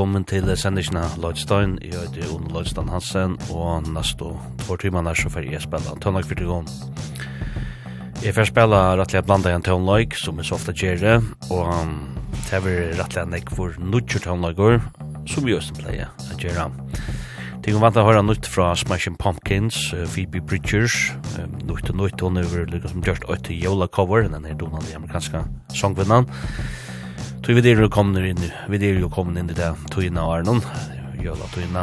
velkommen til sendisjene Lloydstein. Jeg heter Jon Lloydstein Hansen, og neste två timene så får jeg spille Tøndag for Tigon. Jeg får spille rettelig blanda i en tønlag, som jeg så ofte gjør og det er rettelig en ekk for nødgjør tønlager, som jeg også pleier å gjøre. Ting om vant å høre nytt fra Smashing Pumpkins, Phoebe Bridgers, nytt og nytt, hun er liksom gjort 8 jola cover, den er donan i amerikanska sangvinnan. Så vi er jo kommet inn, vi er jo kommet inn i det tøyene av Arnon, jøla tøyene.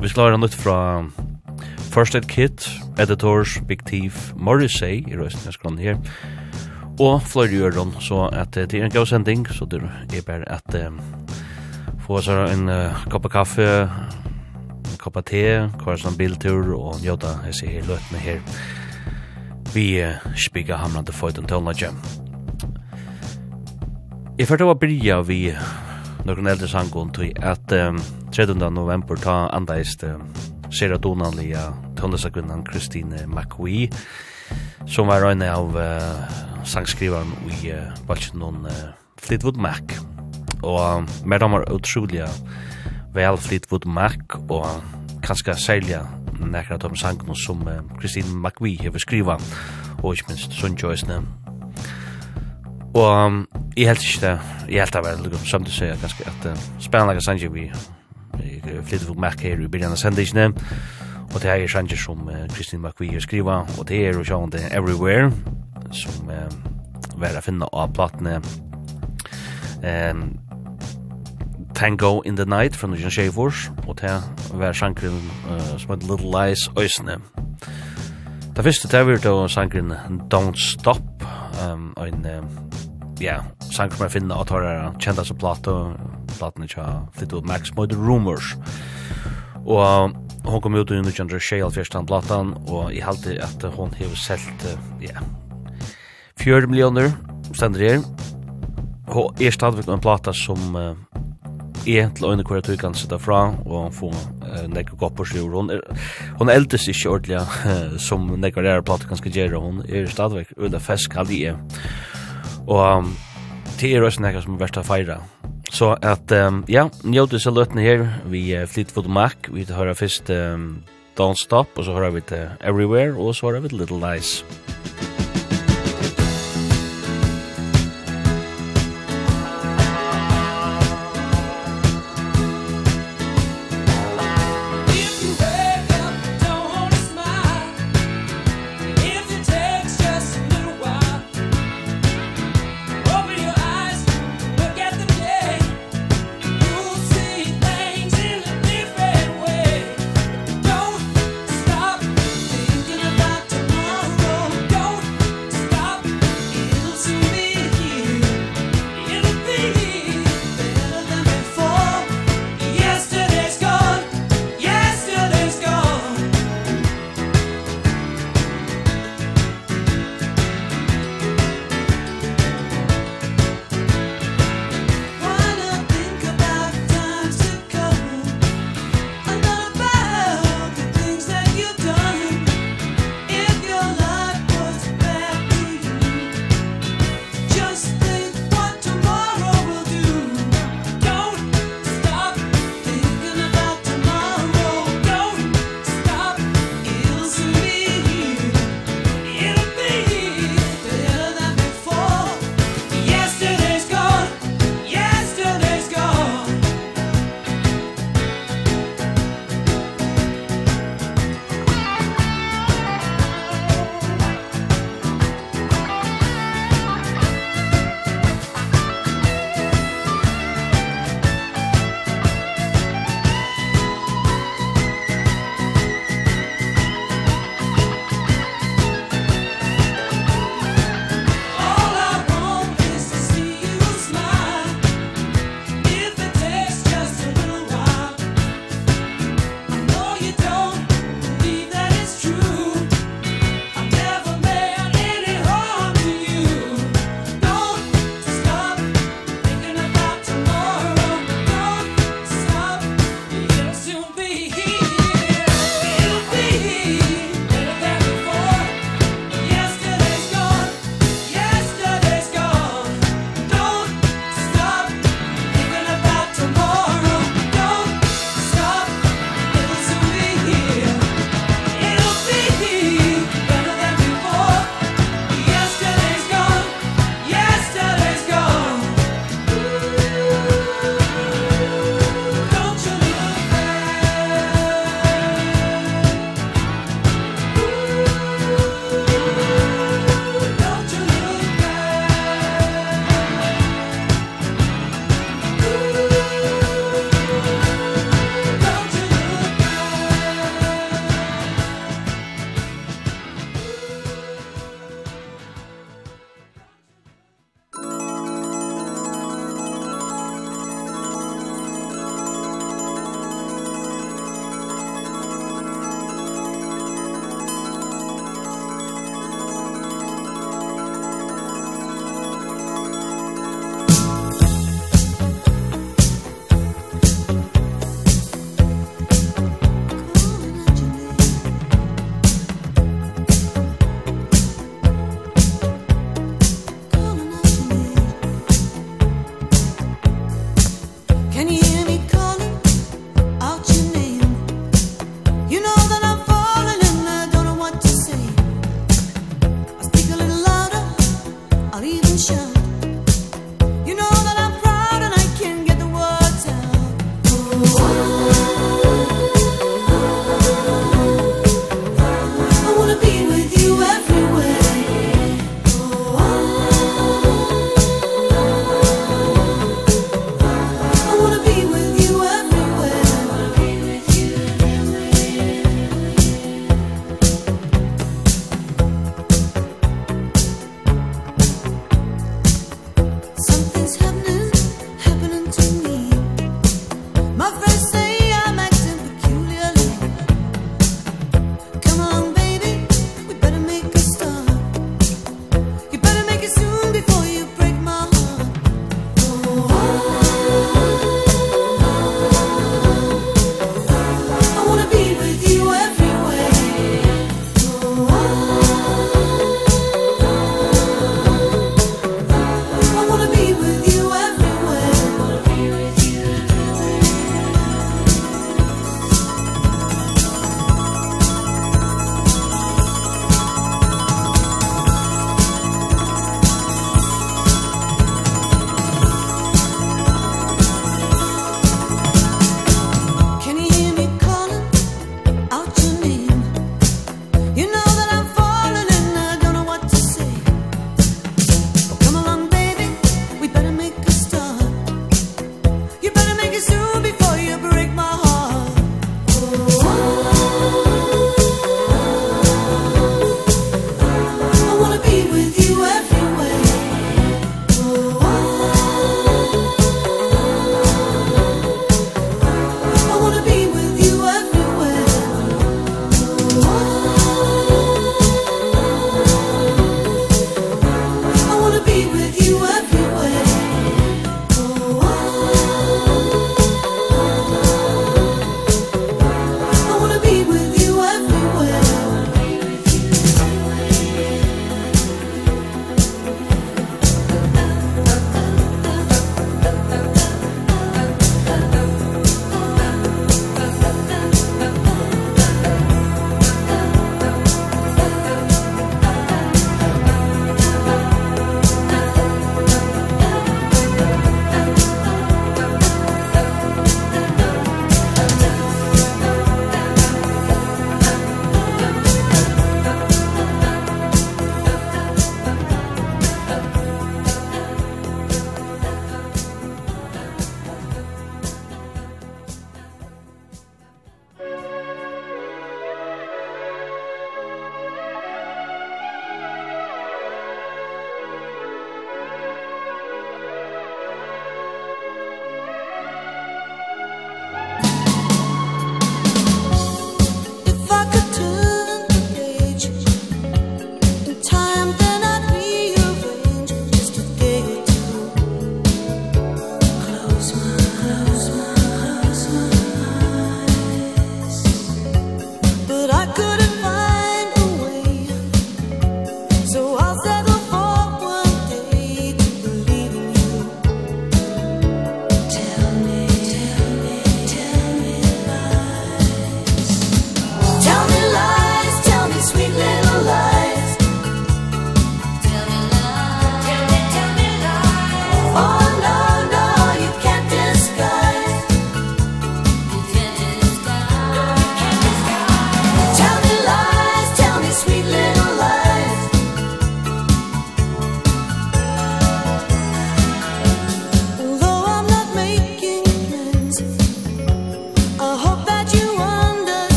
Vi skal høre nytt fra First Aid Kit, Editors, Big Thief, Morrissey, i røysten jeg skrann her, og Floyd Jørgen, så at det er en gav sending, så det er bare at uh, få oss en uh, kopp av kaffe, en kopp av te, hver sånn biltur, og jøda, jeg ser her løtene her. Vi uh, spikker hamrande for den tøyene, Jeg først å bryja vi noen eldre sangon til at um, 3. november ta andaist um, Sera Donanlia tøndesakvinnan Christine McWee som var røyne av uh, sangskrivaren i uh, Balchinon uh, Fleetwood Mac og um, dem var utrolig vel Fleetwood Mac og kanskje særlig nekra av de sangene som uh, Christine McWee har skriva og ikke minst Sunchoisne Og um, jeg helt ikke det, jeg helt det var liksom, som du sier, ganske at uh, spennende sanger vi flytter for merke her i begynnelsen av sendingene, og det er sanger som uh, Kristin McVie skriva, og det er jo sjående Everywhere, som uh, var å finne av platene. Um, Tango in the Night fra Nujan Shavors, og det var sangren uh, som heter Little Lies Øysene. Det første det var da sangren Don't Stop, um, og en ja, sang som jeg finner at har kjent altså plato, platen ikke har flyttet ut Max Moid Rumors. Og hun kom ut i 1964 platan, og jeg halte at hun har selt, ja, 4 millioner, stender her. Og er stadigvæk en plata som uh, er til øyne hvor jeg kan sitte fra, og få uh, nekker godt på sjur. Hun, er, hun eldes ikke ordentlig, uh, som nekker er plata ganske gjerne, hun er stadigvæk under fesk, halde. Er. Og det er også nekka som er verst å feira. Så at, um, ja, njóti seg løtene her, vi uh, Fleetwood Mac, vi hører først um, Don't Stop, og så hører vi til Everywhere, og så hører vi til Little Lies. Nice.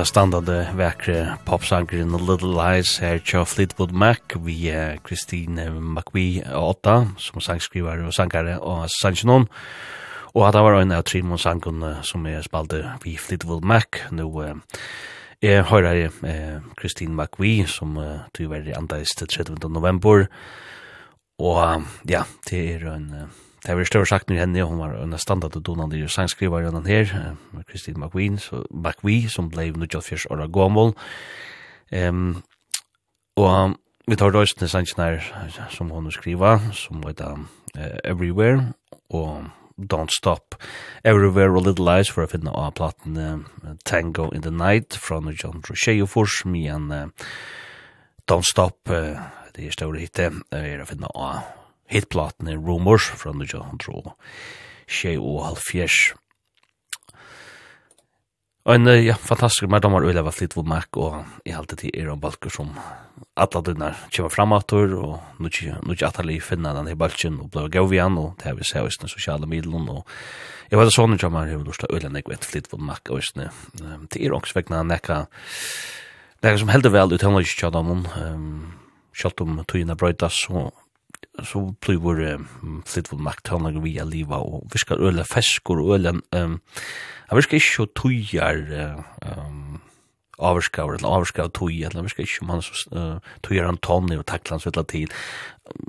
enda standande vekre popsangren Little Lies her tja Fleetwood Mac vi uh, Christine McVie Otta som sangskriver og sangare og sangenon og at det var en av Trimon sangen som er spalte vi Fleetwood Mac nu uh, jeg høyrer uh, Christine McVie som uh, tyver i andais til 30. november og ja, det er en uh, det var større sagt med henne, hun var en standard og donande i sangskriver gjennom her, Christine McQueen, så, McQueen som ble 94 år gammel. Um, og vi tar røystene sangene her, som hun skriver, som var da uh, Everywhere, og Don't Stop, Everywhere og Little Lies, for å finne av platen uh, Tango in the Night, fra John Rochelle Fors, med en uh, Don't Stop, uh, det er store uh, er å finne av hitplaten hitplatene Rumors fra 1900 Shea og halvfjers. En ja, fantastisk mer damer øyla var flitt våmark og i halte til er en balker som alla dina kjema framator og nu ikke at finna den i balken og blei gau vi an, og det har vi seg oss sosiale middelen og jeg vet at sånne kjema her lorsta Ulla nek vet flitt våmark og oss til er også vegna nekka nekka som heldig vel uthånda ikke kjadamon kjallt om tøyina brøytas og så blir vår flytt eh, makt makthavnar vi via liva og vi skal øle feskor og øle um, han virkar ikkje og tøyar um, avskavar eller avskaver tøy eller vi skal ikke man så uh, tøyar han tonne og takla hans vettla tid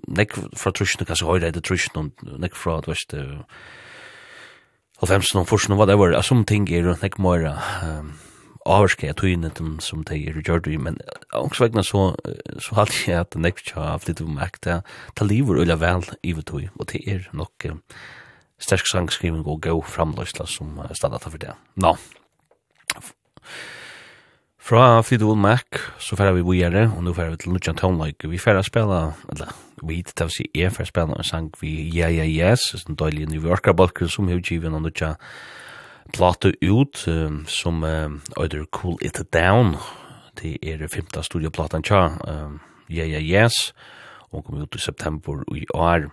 nek fra trusjene kanskje høyre etter trusjene nek fra at verst og femsen og forsen og var som ting er nek mora um, avskar jag tog in som det är gjort i, men också vägna så, så hade jag att den nästa har haft lite märkt det, ta livet och väl i vi tog, og det er nok eh, stärsk sangskrivning og gå framlösla som stannar for det. Nå. Fra Fleetwood Mac så færa vi vidare og nå færa vi til Lucian Tonelike. Vi færa spela, eller vi det vil si er færa spela en sang vi Yeah Yeah Yes, en døylig New Yorker-balker som hevgiven og Lucian plate ut um, som um, either Cool It Down. Det er det femte studioplatan tja, um, Yeah Yeah Yes, og kom ut i september i år.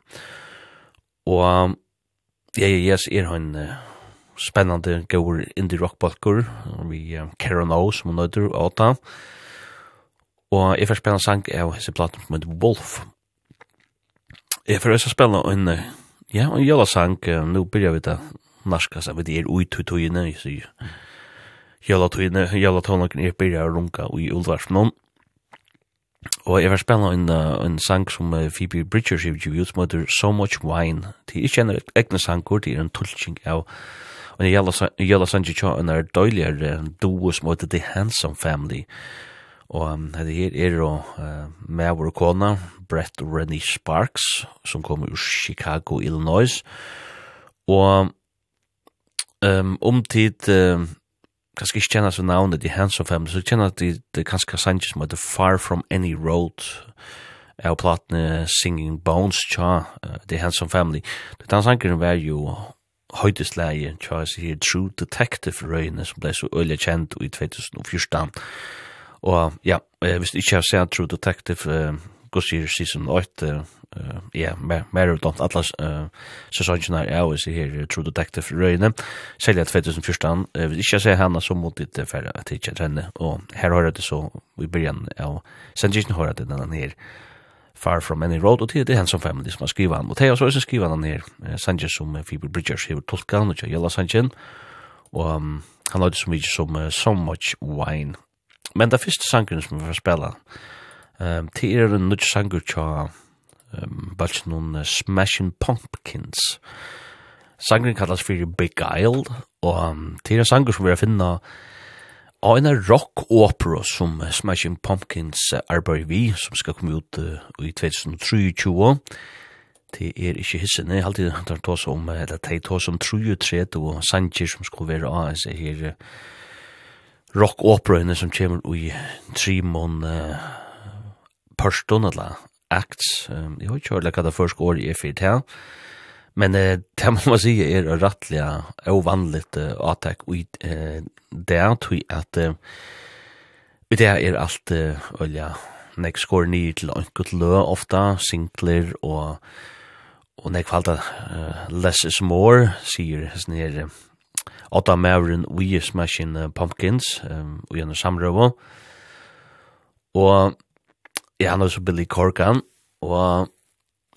Og um, Yeah Yeah Yes er han uh, spennende gaur indie rockbalkur, vi um, Karen O som hun nøyder og åtta. Og jeg får spennende sang av hese platen som heter Wolf. Jeg får også spennende en, ja, en jævla sang, uh, nå begynner vi det narskast av det er ui tui tuine, jeg sier jævla tuine, jævla tonlaken er byrja og runga ui ulvarsmnon. Og jeg var spela en, en sang som Phoebe Bridgers i Jivu som heter So Much Wine. Det er ikke en egne sangur, det er en tulking av Og jeg gjelder Sanji Cha, en er døyligere duo som heter The Handsome Family. Og um, det her er jo uh, med vår kona, Brett Rennie Sparks, som kommer ur Chicago, Illinois. Og um, om tid, um, kanskje ikke kjenner så navnet i Hands of Family, så kjenner de det kanskje sannsyn som heter Far From Any Road, av platene Singing Bones, tja, uh, The Hands of Family. Den sangeren var jo høydesleie, tja, jeg sier True Detective-røyene, som ble så øyelig kjent i 2014. Og ja, hvis du ikke har sett True Detective, uh, gossir season 8, ja, mer mer utdant atlas sesongene er jo i her True Detective Røyne, selja 2014, jeg vil ikke se henne så mot det for at ikke trenne, og her har det så, vi begynner ja sendingen har det den her, Far From Any Road, og det er han som family som har skrivet han, og det er også som skriver han her, Sanchez som Phoebe Bridgers hever tolka han, og ikke Jella Sanchez, og han har det som vi som So Much Wine. Men det første sangen som vi får spille Um, det er en nødt sanger tja um, Smashing Pumpkins. Sangren kallas fyrir Big Isle, og um, det er en sanger som vi har finna av en rock opera som Smashing Pumpkins arbeid vi, som skal komme ut uh, i 2023. Det er ikke hissen, jeg alltid tar tås om, eller de tås om 33 og sanger som skal være av, så her rock opera som kommer i Trimon, uh, Pörston eller Acts. Um, jeg har ikke hørt hva det første året er for det Men eh, det må man er rettelig og vanlig uh, attack i uh, det tror tog att eh, det er alt uh, olja nek skor ni til enkelt lø ofta, singler og og nek falta uh, less is more, sier hans nere Otta Maverin We Smashing Pumpkins um, og gjennom samrøvo og Ja, han er så Billy Corgan, og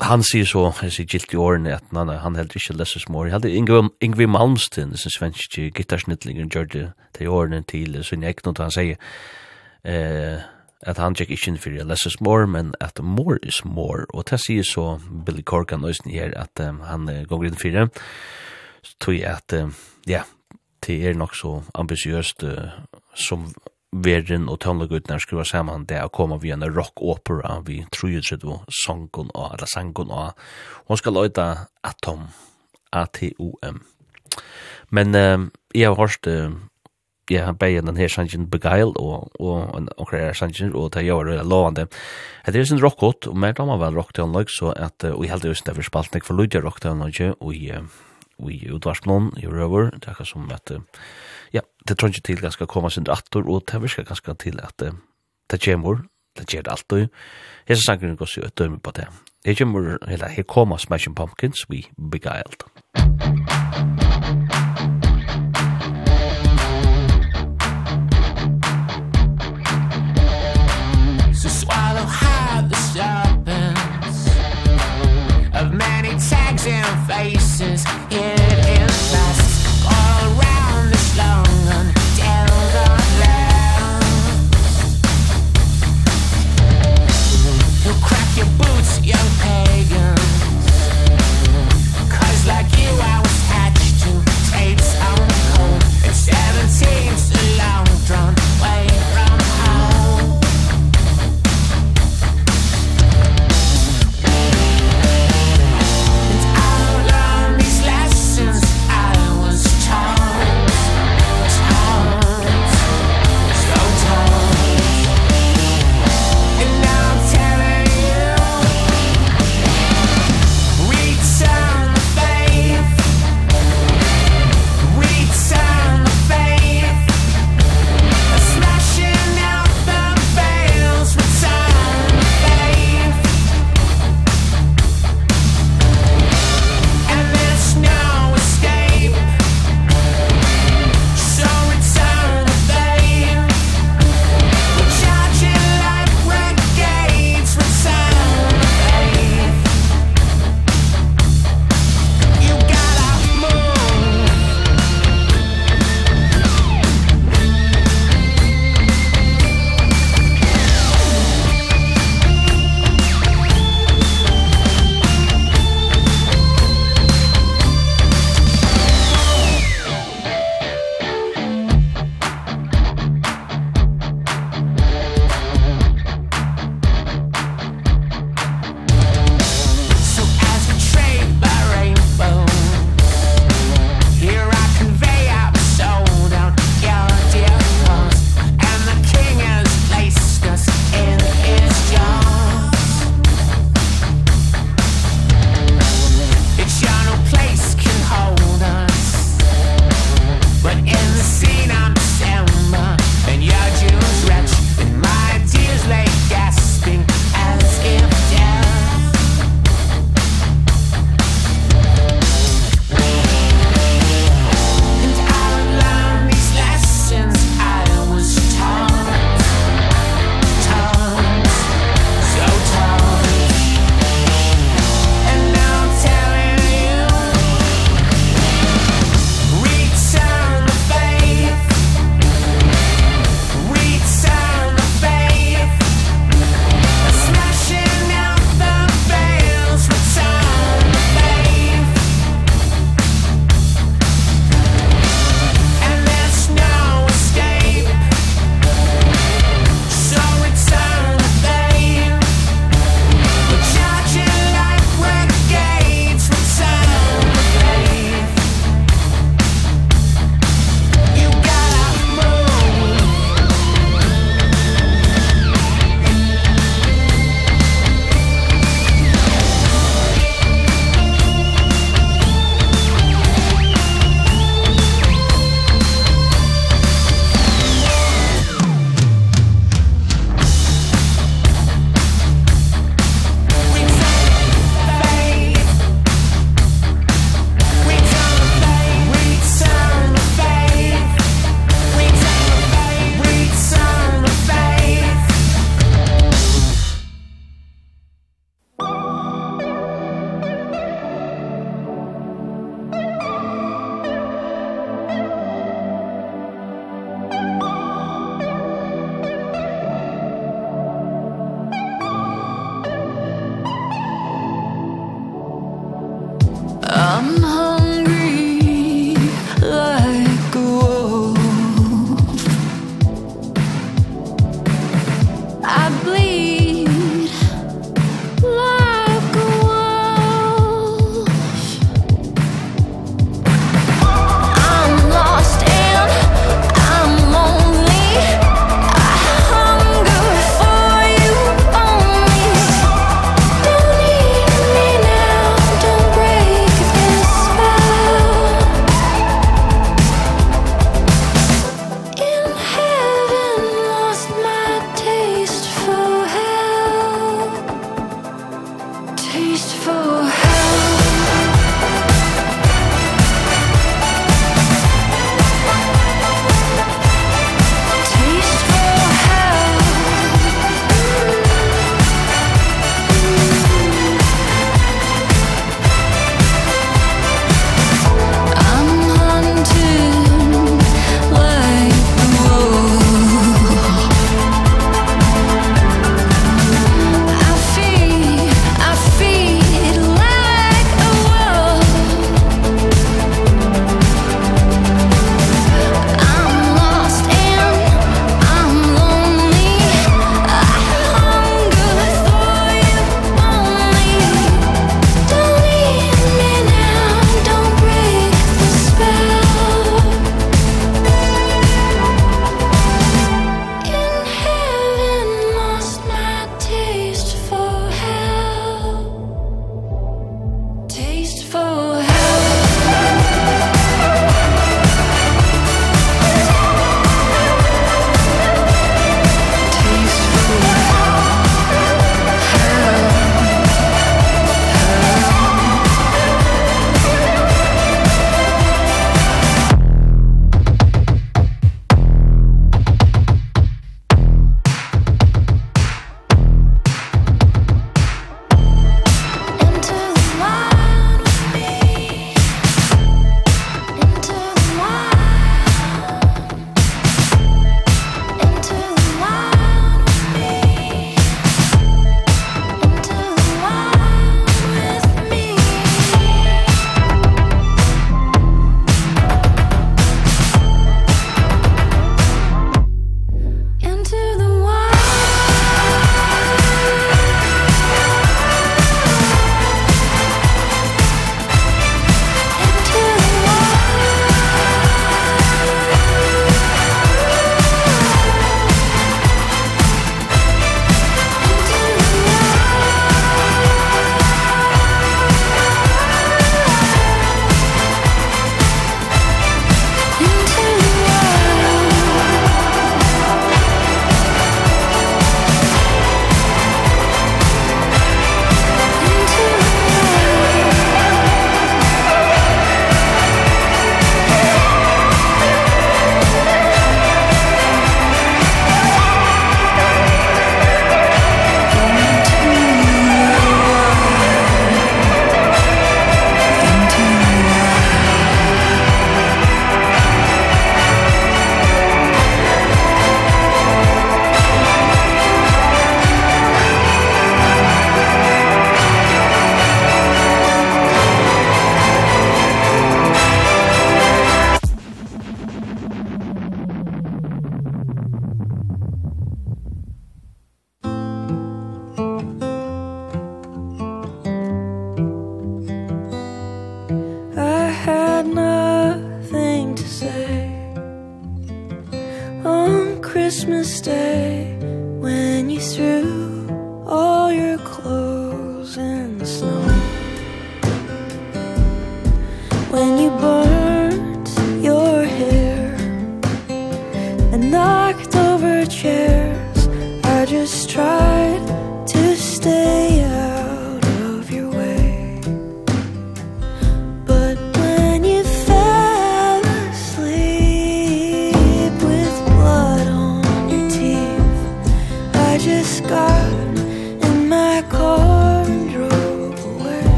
han sier så, jeg sier gilt i årene, at han, han heldur ikke leses mor. Jeg heldur Ingvi, Ingvi Malmsten, som svensk gitarsnittlingen, gjør det til årene til så jeg ikke noe han sier eh, at han tjekk ikke inn for leses mor, men at more is more, Og det sier så Billy Corgan også her, at um, han går inn for det. Så tror jeg at, um, ja, det er nok så ambisiøst uh, som verden og tonlegutnar skriva saman det å komme via en rock opera vi trujutset og sangen og eller sangen og hun skal løyta Atom A-T-O-M men uh, jeg har hørt uh, jeg har bein den her sangen Beguile og, og, og kreir sangen og det gjør det lovande det er sin rockot og mer damer vel rock til så at uh, og jeg det just derfor spalt nek for lydja rock til han og i uh, i utvarsplån i røver det er som at uh, ja, det tror ikke til ganske komme sin rattor, og det virker ganske til at uh, det kommer, det gjør det alltid. Hesa sangren går så døme på det. Her kommer, eller her kommer Smashing Pumpkins, We Beguiled. Musik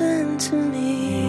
listen to me.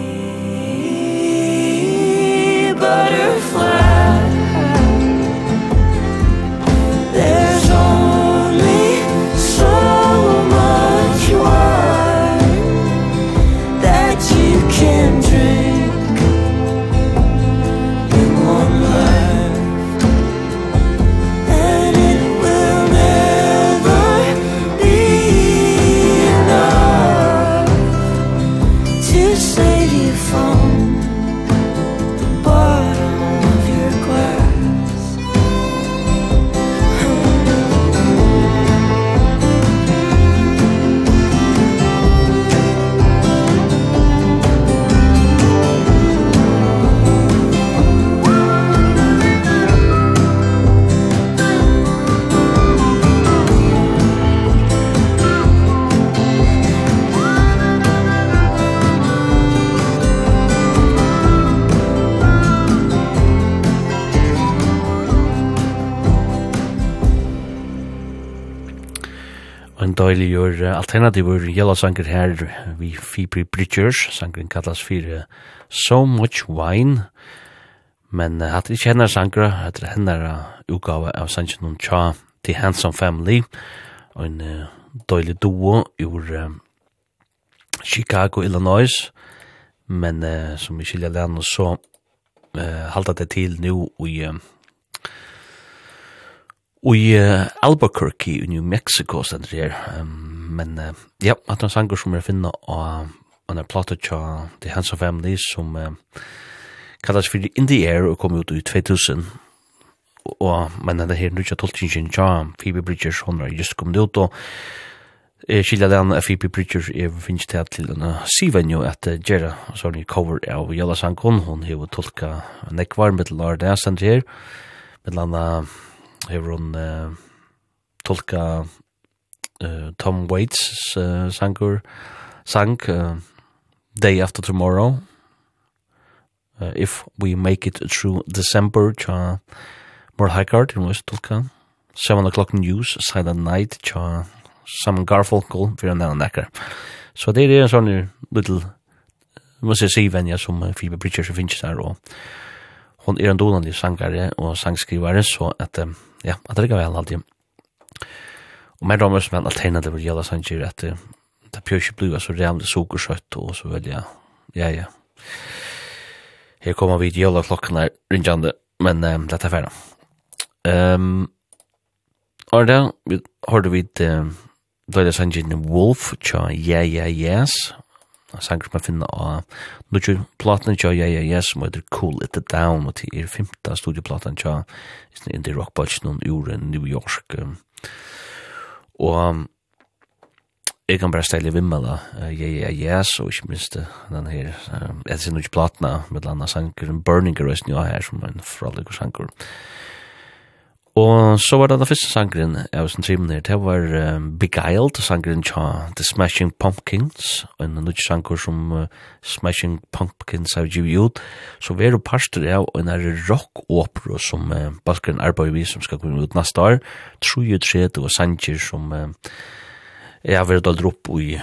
er alternativur jelasanger her. Vi Phoebe Bridgers, sangren kallas fyrir So Much Wine, men uh, hatt ikke hennar sanger hatt er hennar utgave av sangen om tja The Handsome Family, og en uh, døylig duo ur uh, Chicago, Illinois, men uh, som vi skilja lenn så uh, halda det til nu i uh, i uh, Albuquerque i New Mexico stendur her. Um, men uh, ja, at han sanger som er finna og han er platet tja The Hands of Family som uh, kallas for In the Air og kom ut i 2000 og men det her nukja tolkingen tja Phoebe Bridgers hon har just kommet ut og eh, skilja den Phoebe Bridgers er finnes til til denne siven jo at uh, Gera. Sånn i cover av Jalla Sankon hon har tolka nekvar med lar det her med landa har hon uh, tolka uh, Tom Waits uh, sangur, sang uh, Day After Tomorrow, uh, If We Make It Through December, tja Mor Haggard, hun var stolka, Seven O'Clock News, Silent Night, tja Sam Garfunkel, fyrir nævn nekkar. Så det er en sånn little, må jeg si, venja som Phoebe Bridgers finnes der, og hon er en donande sangare og sangskrivare, så at, ja, at det er vel alltid Og mer damer som en alternativ gälla sen ju att det pjør ikke blue så rämde sockerskött og så vel Ja ja. ja. Her kommer vi till gälla klockan rinjande, men um, dette er ferdig. um, Och då hörde vi det då Døyde sangen Wolf tja, ja ja yes. Sanger som jeg finner av Nuju Platan tja, ja ja yes som heter Cool It Down og til er femte studioplatan cha är inte rockbatch noen ure New York. Um, Og jeg kan bare stelle vimmela, jeg er jæs, og ikke minst den her, jeg ser nok platna, med landa sanker, en burninger, og jeg her som en fraligur sanker, Og så var det den første sangren jeg var som trimen her, det var um, Beguiled, sangren tja The Smashing Pumpkins, og en nødt sanger som uh, Smashing Pumpkins har givet ut, så vi er jo parster av en her rock-opera som uh, Balkan arbeider vi som skal komme ut neste år, 33 og sanger som uh, jeg har vært aldri opp i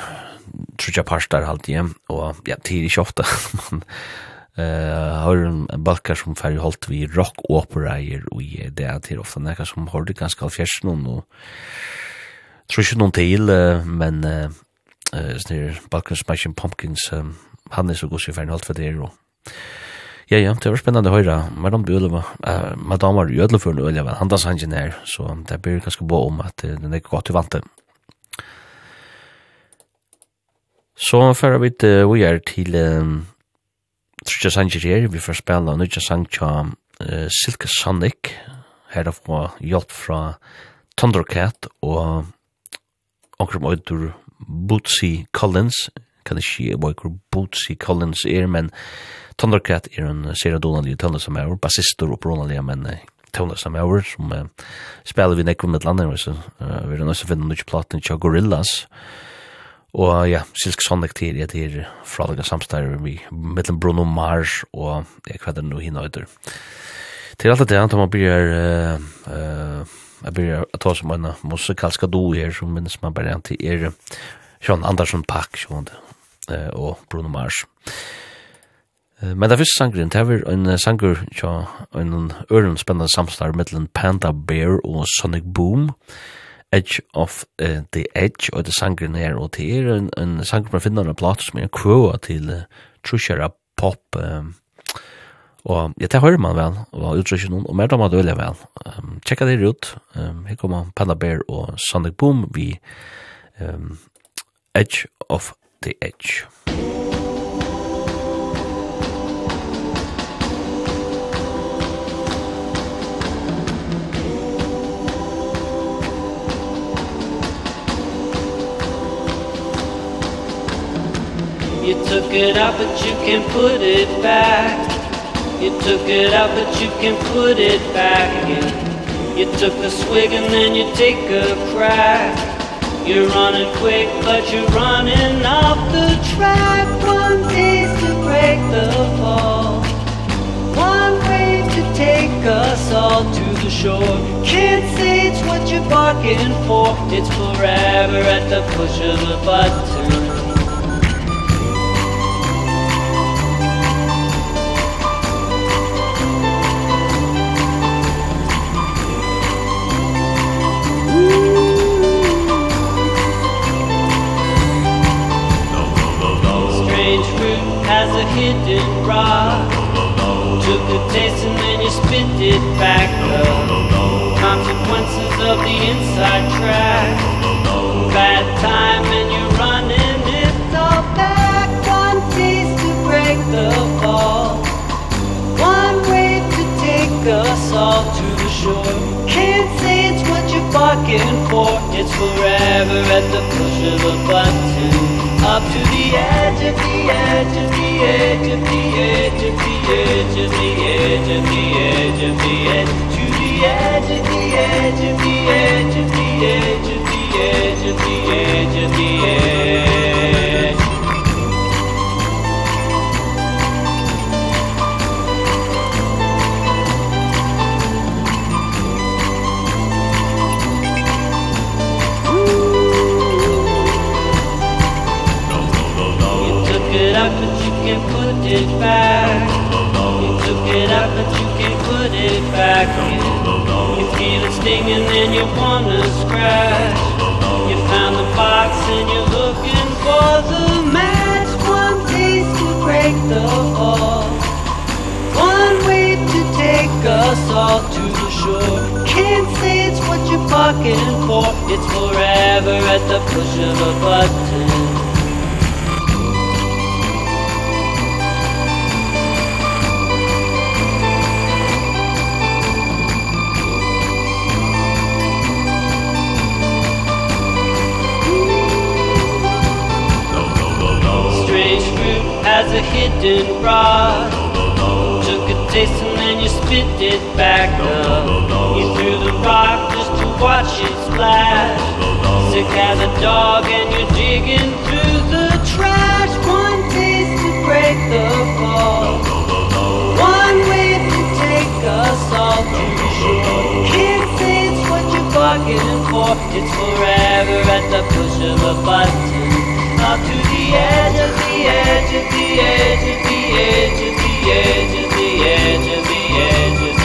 trutja parster halvtid, og ja, tid er ikke ofte, men eh har en balkar som färg hållt vi rock opera och i det är till ofta när som har det ganska fjärsen och tror inte någon till men eh snir balkar smashing pumpkins han är så god så färg hållt för det och Ja, ja, det var spennende å høre. Madame Bøle var, uh, Madame var jødelig for en øl, men han sa han her, så det blir ganske bra om at uh, den er godt til vante. Så fører vi til, uh, vi er til uh, Trudja Sanger her, vi får spela Nudja Sanger uh, Silke Sonic, her da får hjelp fra Thundercat og omkring møyder Bootsy Collins, kan det skje hva hvor Bootsy Collins er, men Thundercat er en serie donalige tøvner som er, bassister og bronalige, men uh, tøvner som er, som uh, spiller vi nekko med landet, så uh, vi er nøyse finne nøyse platen til Gorillas, og Og ja, Silk Sonic til jeg til fralega samstærer vi mellom Bruno Mars og jeg kvedder nå hina uter. Til alt det antar man blir uh, jeg blir at ta som en musikalska do her som minnes man bare til er Sean Andersson Pack uh, og Bruno Mars. Men det første sangren, det er en sanger ja, en øren spennende samstår mellom Panda Bear og Sonic Boom. Uh, Edge of uh, the Edge, og det sanger nær og det er en, en sanger man finner en platt som er en kvøa til uh, trusjera pop, um, og ja, det hører man vel, og utrykje noen, og mer da man dølger vel. Um, tjekka det ut, um, her kommer Panda Bear og Sonic Boom, vi um, Edge of the Edge. Edge of the Edge. You took it out but you can put it back. You took it out but you can put it back again. You took a swig and then you take a crack. You're running quick but you're running off the track. One piece to break the fall. One way to take us all to the shore. Can't say it's what you're barking for. It's forever at the push of a button. a hidden rock Took a taste and then you spit it back up. Consequences of the inside track. Bad time and you're running it all back. One taste to break the fall. One wave to take us all to the shore looking for It's forever at the push of a button Up to the edge of the edge of the edge of the edge of the edge of the edge of the edge of the edge To the edge of the edge of the edge of the edge of the edge of the edge of the edge it back. You took it out but you can't put it back You feel it stinging and you wanna scratch. You found the box and you're looking for the match. One piece to break the fall One way to take us all to the shore. Can't say it's what you're barking for. It's forever at the push of a button. a hidden rod. Took a taste and then you spit it back up. You threw the rock just to watch it splash. Sick as a dog and you're digging through the trash. One taste to break the fall. One wave to take us all to shore Can't say it's what you're bargaining for. It's forever at the push of a button edge of the edge of the edge of the edge of the edge of the edge of the edge of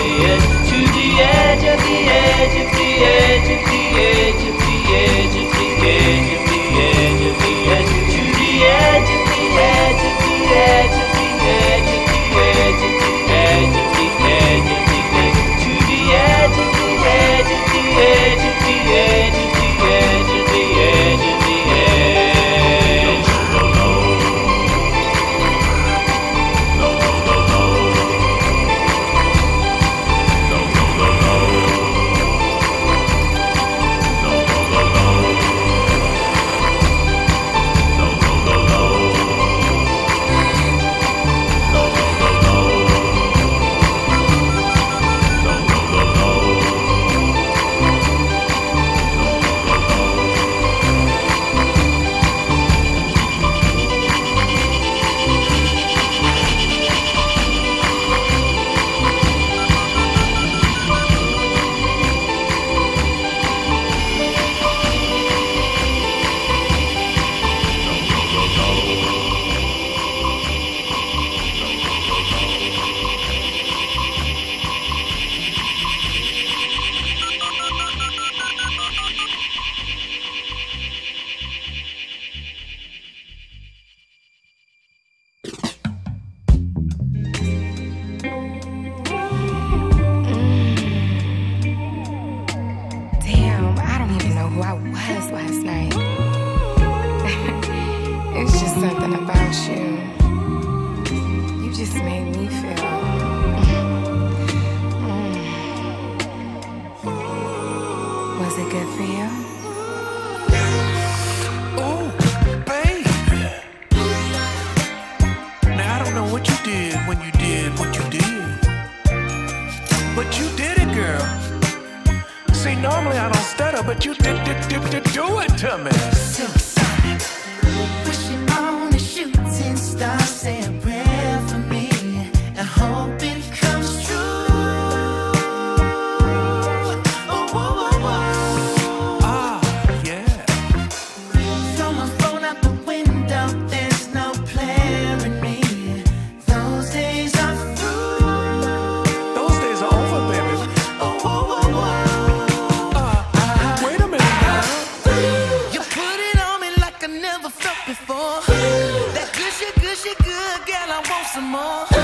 more.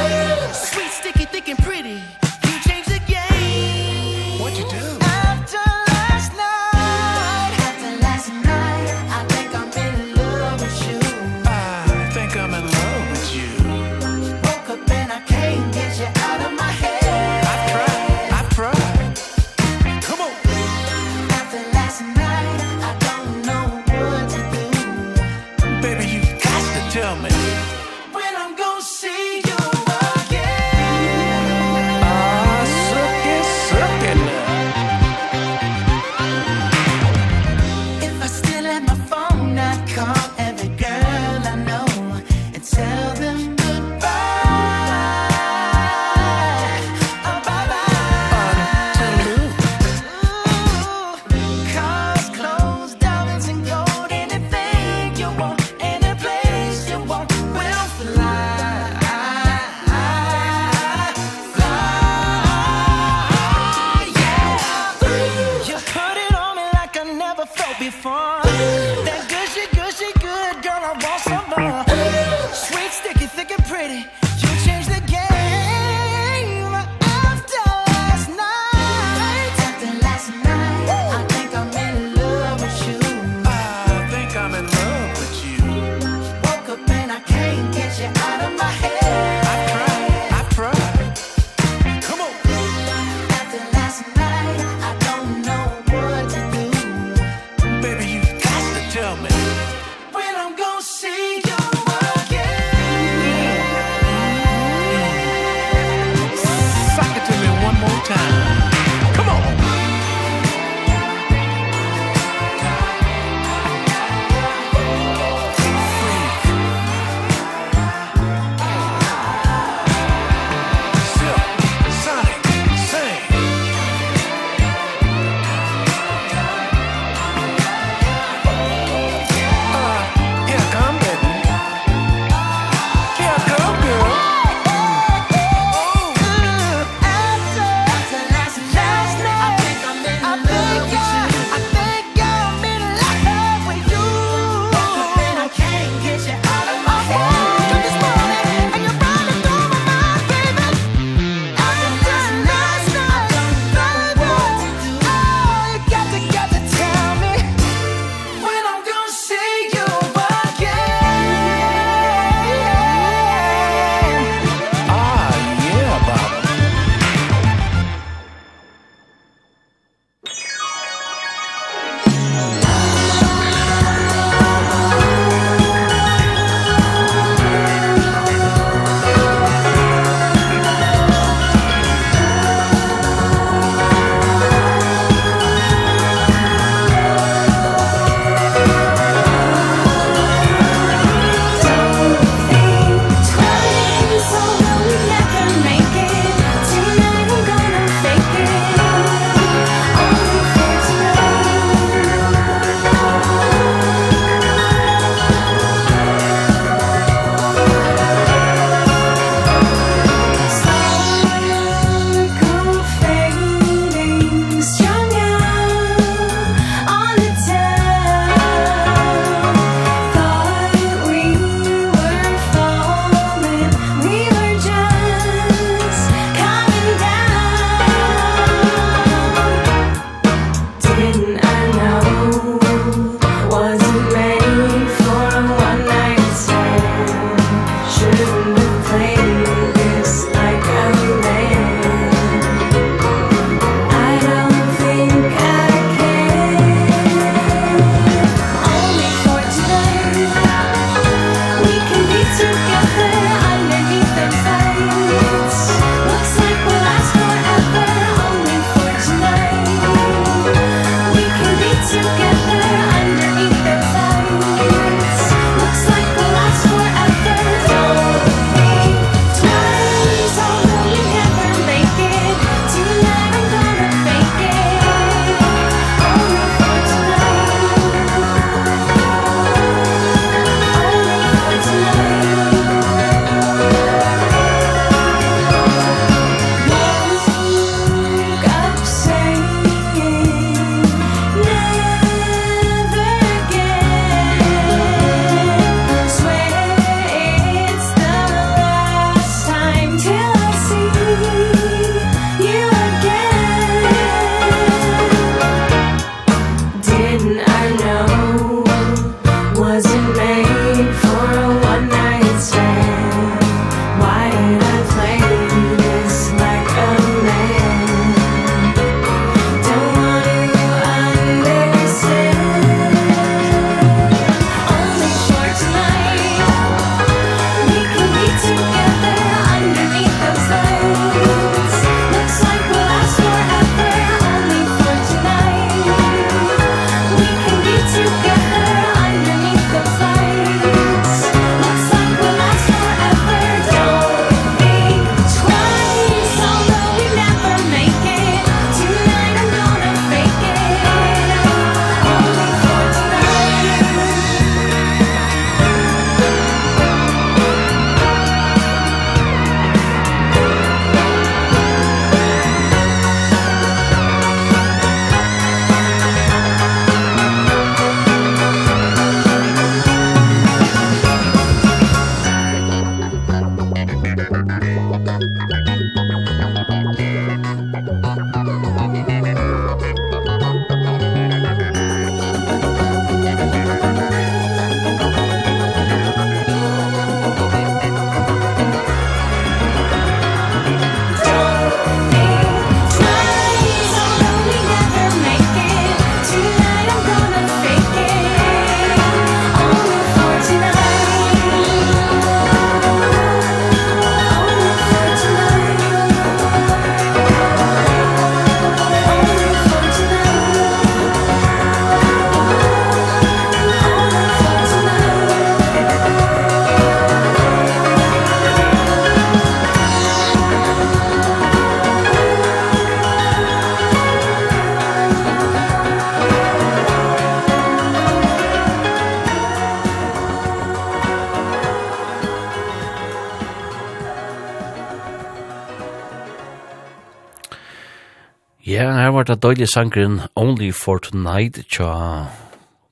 var det døylig sangren Only for Tonight tja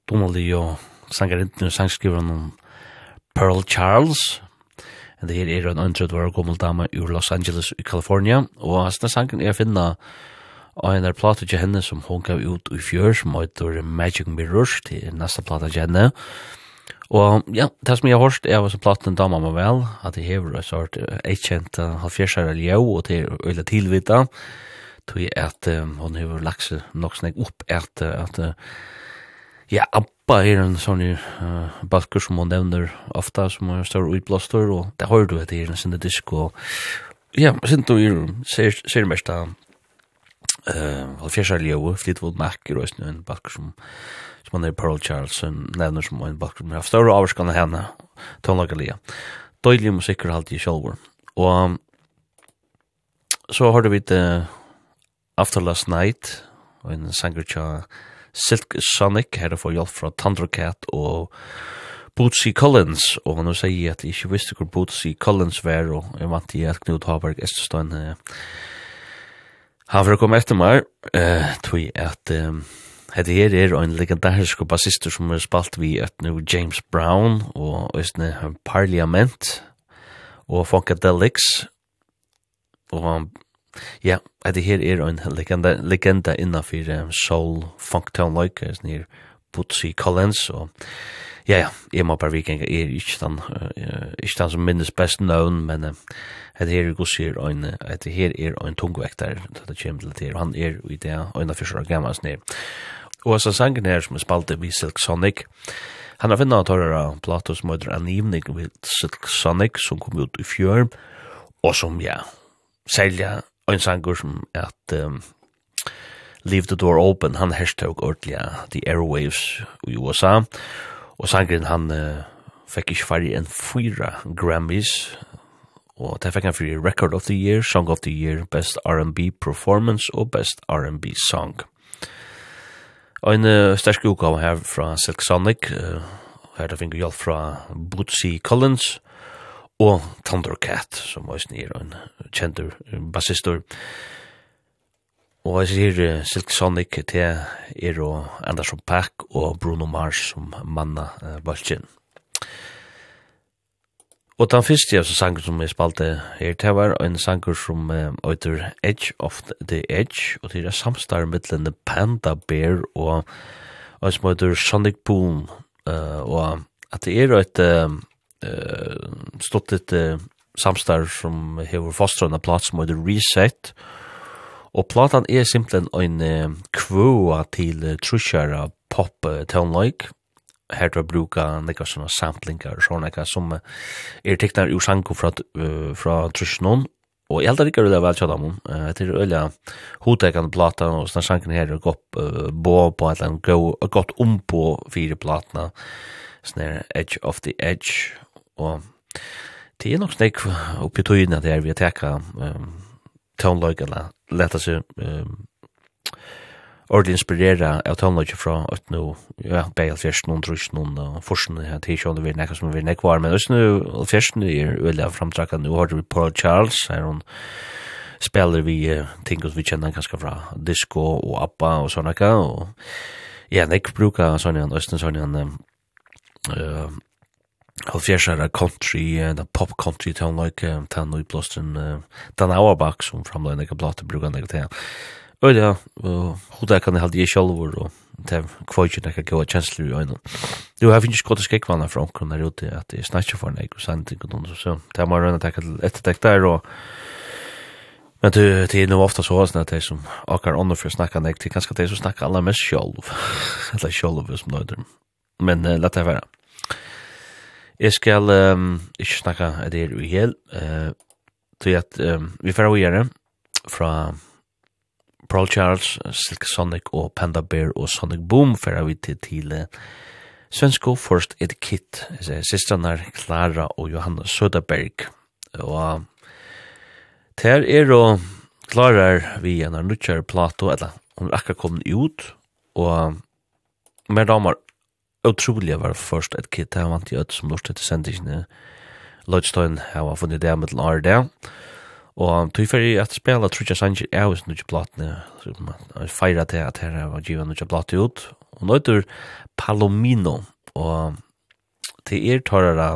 Donnelly og sangerenten og sangskriveren om Pearl Charles. Det her er en undret var gommel dame ur Los Angeles i California og hans sangen er finna og en er plata til henne som hun gav ut i fjør som heter Magic Mirrors til neste plata til henne. Og ja, det som jeg har hørt er også platen dama meg vel, at jeg hever et sort etkjent halvfjerdsjære ljau, og det er øyla tilvita, tog jeg at um, hun har lagt seg nok snakk opp at, at uh, ja, Abba er en sånn uh, balkur som hun nevner ofta som er større utblåster og det har du etter det en sinne disk og ja, sinne du er ser, ser mest av uh, halvfjersar ljøve, Fleetwood Mac er også en balkur som som han er Pearl Charles som nevner som en balkur som har større avskan av henne tonlagalia døylig musikker alltid i sjolvor og um, så har du vidt uh, After Last Night, og en sanger tja Silk Sonic, her er for hjelp fra Thundercat og Bootsy Collins, og nå sier jeg at jeg ikke visste hvor Bootsy Collins var, og jeg vant i at Knut Haberg Estestein uh, har for å komme etter meg, uh, tog jeg at um, Hette her er en legendarisk bassister som er spalt vi et nu James Brown og Østne Parliament og Funkadelics og Ja, at det her er en legenda, legenda innanfor um, soul funktown like er near Butsi Collins og ja, ja, jeg må bare vikinga er ikke den, uh, ikke den som minnes best known, men uh, at det her gos er en, at det her er en tungvektar det kommer til det her, han er i det øyna fyrst og gammas nir. Og så sangen her som er spalte vi Silk Sonic, han har finnet av tørre plato som heter Anivning ved Silk Sonic som kom ut i fjør, og som ja, sælja en sanger som at um, Leave the Door Open, han hashtag ordelig The Airwaves i USA, og sangeren han uh, fikk ikke færre enn fyra Grammys, og det fikk han fyrir Record of the Year, Song of the Year, Best R&B Performance og Best R&B Song. Ein uh, sterk utgave her fra Silk Sonic, uh, her det finner hjelp fra Bootsy Collins, og Thundercat, som var snir og en kjentur bassistor. Og jeg sier uh, Silk Sonic til er og Anderson Pack og Bruno Mars som manna uh, Balchen. Og den første av sanger som jeg spalte her til var en sanger som øyter uh, Edge of the Edge, og det er samstar mittlen Panda Bear og og som heter Sonic Boom, uh, og at det er et... Uh, eh stått ett uh, samstar som hever fostrarna plats som heter Reset. Og platan er simpelthen en uh, kvua til uh, trusjara pop eh, tonlike. Her til å bruke nekka sånne samplingar og sånne nekka som uh, er teknar ur sanko fra, uh, fra trusjnån. Og jeg heldur ikke det er vel tjadam om. Uh, det er øyla plata og sånne sanken her er godt uh, bo på et eller annet godt på fire platna. Sånn Edge of the Edge og det er nok snakk oppi tøyene der vi har teka um, tånløyga leta seg um, ordentlig inspirera av tånløyga fra at nå, ja, beil alfjerst noen trus noen og forsen her til det vil nekka som vil nekka var, men også nå, alfjerst nu er øyla framtrakka nå har vi Paul Charles her hun spiller vi ting som vi kjenner ganske fra disco og ABBA og sånne og ja, nek bruka sånne han, østen sånne han, Alfjersara country, da pop country town like uh, ta nu blåsten Dan Auerbach som framlein nekka blåte brukar nekka til. Og ja, og hoda kan jeg halde jeg sjalvor og til kvojtjen nekka gåa kjensler i øynene. Du har finnst godt skrekkvanna fra omkron der ute at jeg snakker for nek og sandt og noen så ta må røyna tekka til etterdekk der og Men du, det er nog ofta så att det som akkar ånder for å snacka nek, det är ganska det som snackar allra mest själv. Eller själv som nøyder. Men uh, lett det være. Jeg skal um, ikke snakke av det i hel, uh, til at um, vi får gjøre fra Paul Charles, Silk Sonic og Panda Bear og Sonic Boom får vi til til uh, Svensko First Aid Kit, er Clara og Johanna Söderberg. Og ter er og Clara vi en av nødkjær plato, eller hun er akkurat kommet ut, og mer damer utrolig var først et kit her vant i ødt som lort etter sendingene. Lodgestein her var funnet det med Lare der. Og tog for i at spela Trudja Sanger er hos nukje platene, som feira til at her var givet nukje platene ut. Og nå heter Palomino, og til er tar det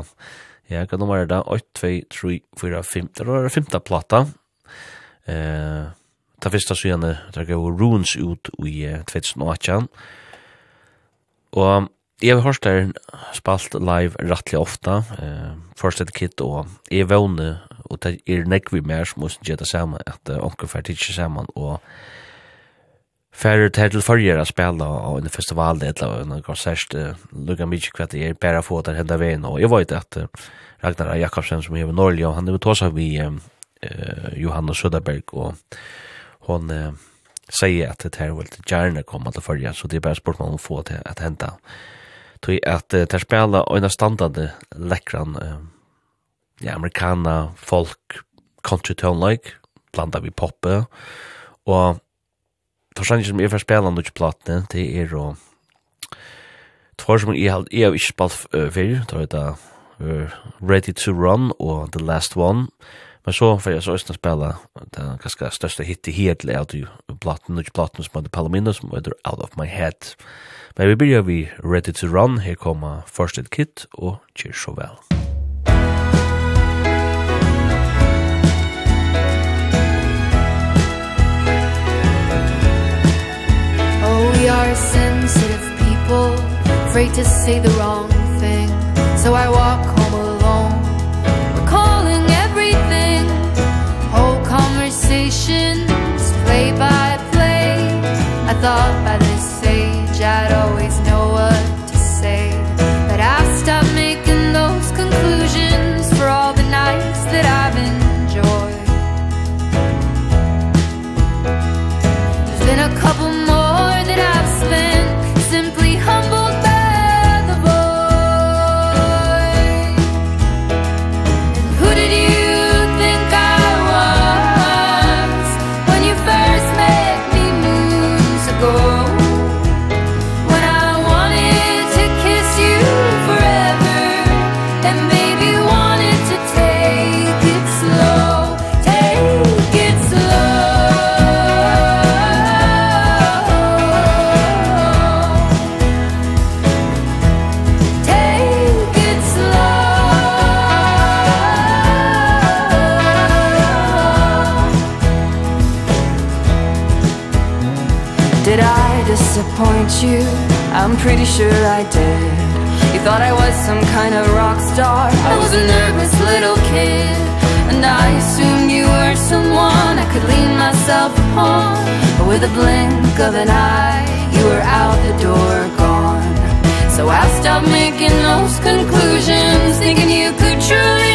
Ja, hva nummer er det? 8, 2, 3, 4, 5. Det var femte plata. Eh, ta fyrsta sygane, det gav Runes ut i 2018. Og Jeg har hørt der spalt live rettelig ofta, eh, først Aid Kit, og jeg vågne, og det er nek vi mer som måste gjøre det samme, at uh, onker fer tidsi saman, og fer til til fyrir a spela og en festival, det er en konsert, uh, lukka mykje kvart, jeg er bare få der henda veien, og jeg vet at uh, Ragnar Jakobsen som er i Norge, og han er tåsa vi uh, Johanna Söderberg, og hon uh, sier at det her vil gjerne komme til fyrir, så det er bare spørsmål om å få det at henda. Uh, tog at uh, ter spela øyna standande lekkran uh, ja, amerikana, folk, country tone like, blanda vi poppe, og forstånd som jeg får spela nok platene, det er og tvar som jeg har jeg har ikke spalt uh, før, da uh, Ready to Run og The Last One, men så får jeg så øyne spela den ganske største hit helt av de platene, nok platene som heter Palomino, som heter Out of My Head, Men vi byrjar vi Ready to Run, her kommer First Aid Kit og Cheers so well. Oh, we are sensitive people, afraid to say the wrong thing, so I walk home alone, recalling everything, whole conversations, play by play, I thought I'm pretty sure I did. You thought I was some kind of rock star. I was a nervous little kid And I assumed you were someone I could lean myself upon. But with a blink of an eye You were out the door gone. So I stopped making those conclusions Thinking you could truly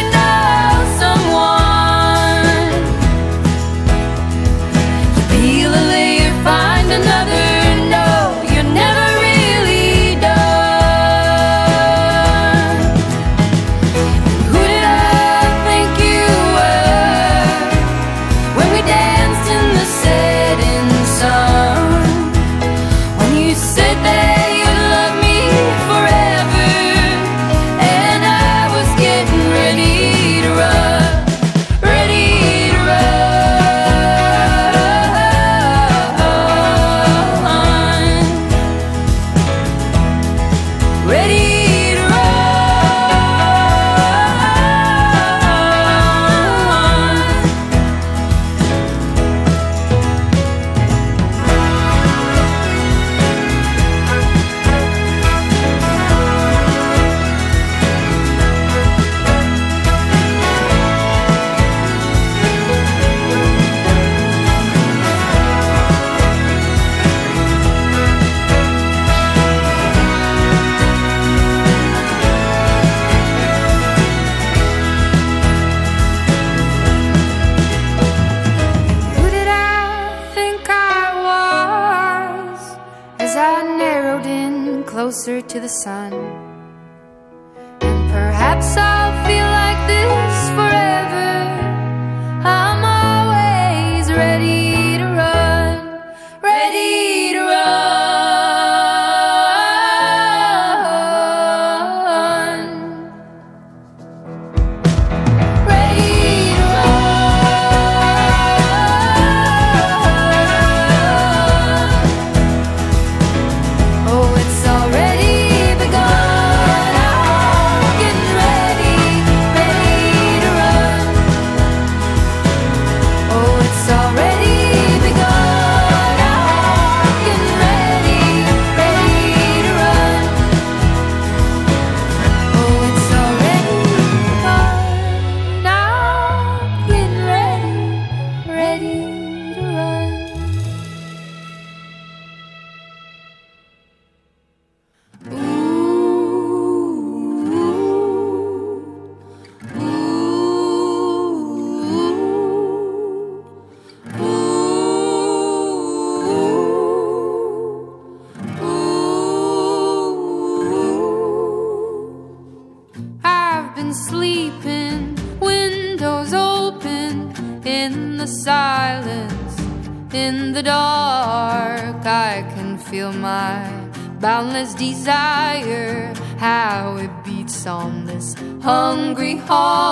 hungry heart.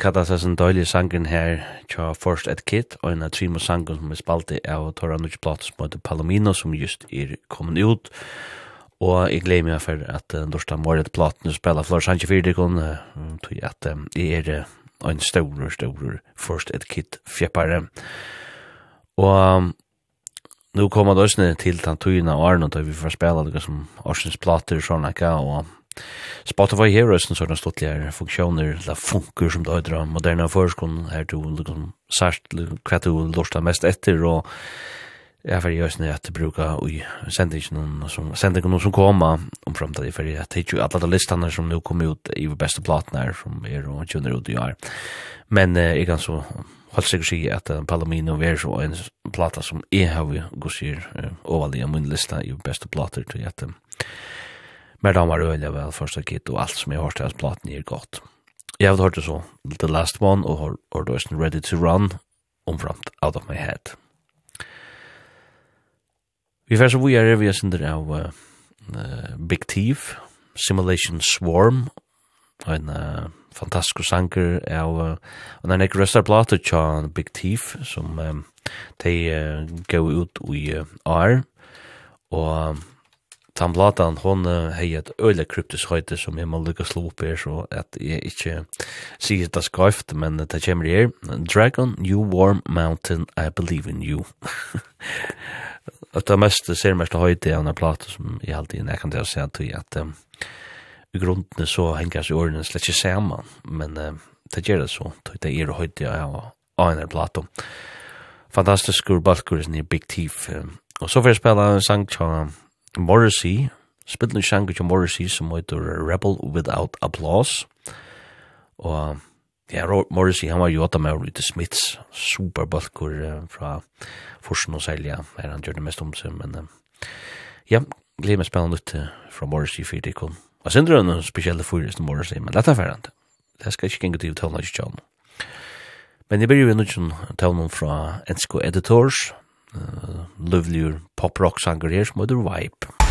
kalla seg en døylig sangen her tja First Ed Kid og en av Trimo sangen som er spalte av Tora Nudge Plot som heter Palomino som just er kommet ut og jeg gleder meg for at uh, Dorsta Moret Plot nu spela Flor Sanchez Fyrdikon uh, tog at um, jeg er uh, en stor, stor First Ed Kid fjeppare og um, nu kommer det også til den tøyene av Arne da vi får spela det som Orsens Plater og sånn og Spotify Heroes en sånn stortligere funksjoner, la funker som det øyder av moderne forskon, er du liksom sært hva du lortar mest etter, og jeg fyrir jøsne at jeg bruker ui sendingen som, sendingen som koma om framtid, fyrir at jeg alla de listene som nu kommer ut i beste platene som er og kjønner ut i år. Men eh, jeg kan så holdt sikkert si at Palomino er så en plata som jeg har gått sier overlig av min lista i beste plater til at Men de var øyelig vel første kit, og alt som jeg har hørt til hans platen gir godt. Jeg har hørt det så, The Last One, og har hørt det Ready to Run, omframt Out of My Head. Vi får så vi er vi er sender av uh, Big Thief, Simulation Swarm, og en uh, fantastisk sanger av uh, og den er ikke røstar plater tja Big Thief, som um, de uh, gav ut i uh, AR, og tan Blatan, hon hei et øyla kryptisk høyte som jeg må lukka slå opp her, så at jeg ikke sier det skøyft, men det kommer her. Dragon, you warm mountain, I believe in you. at det mest, ser mest høyte av denne plate som jeg alltid, jeg kan til å si at at um, i grunden så henger seg årene slett ikke saman, men uh, det gjør det så, det er høyte av denne plate. Fantastisk balkur i Big Thief, og så får jeg spela en sang til Morrissey, spillen sjanker til Morrissey som heter Rebel Without Applause. Og ja, Morrissey, han var jo åtta med å rute Smiths, superbalkur uh, fra Forsen og Selja, er han gjør det mest om seg, men uh, ja, gleder meg spennende ut uh, fra Morrissey for det kom. Og sen drøy noen spesielle fyrest Morrissey, men dette er ferdig. Det skal ikke gjengu til tøvna ikke tøvna. Men jeg begynner jo nødt tale noen fra Ensko Editors, uh, livligur pop-rock-sanger her som heter Vibe.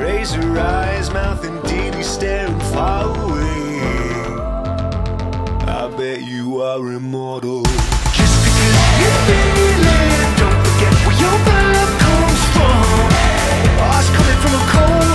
Raise your eyes, mouth indeed, he's staring far away. I bet you are immortal. Just because you feel it Don't forget where your vibe comes from. Us coming from a cold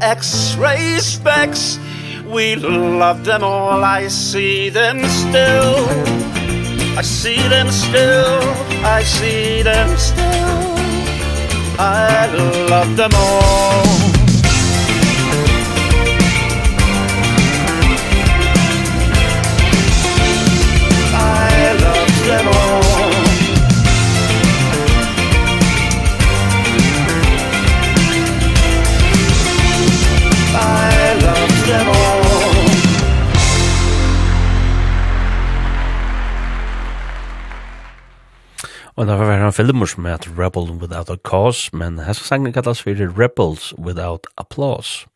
x-ray specs. We love them all, I see them still. I see them still, I see them still. I love them all. Og det var en filmer som heter Rebel Without a Cause, men hans sangen kallas for Rebels Without Applause.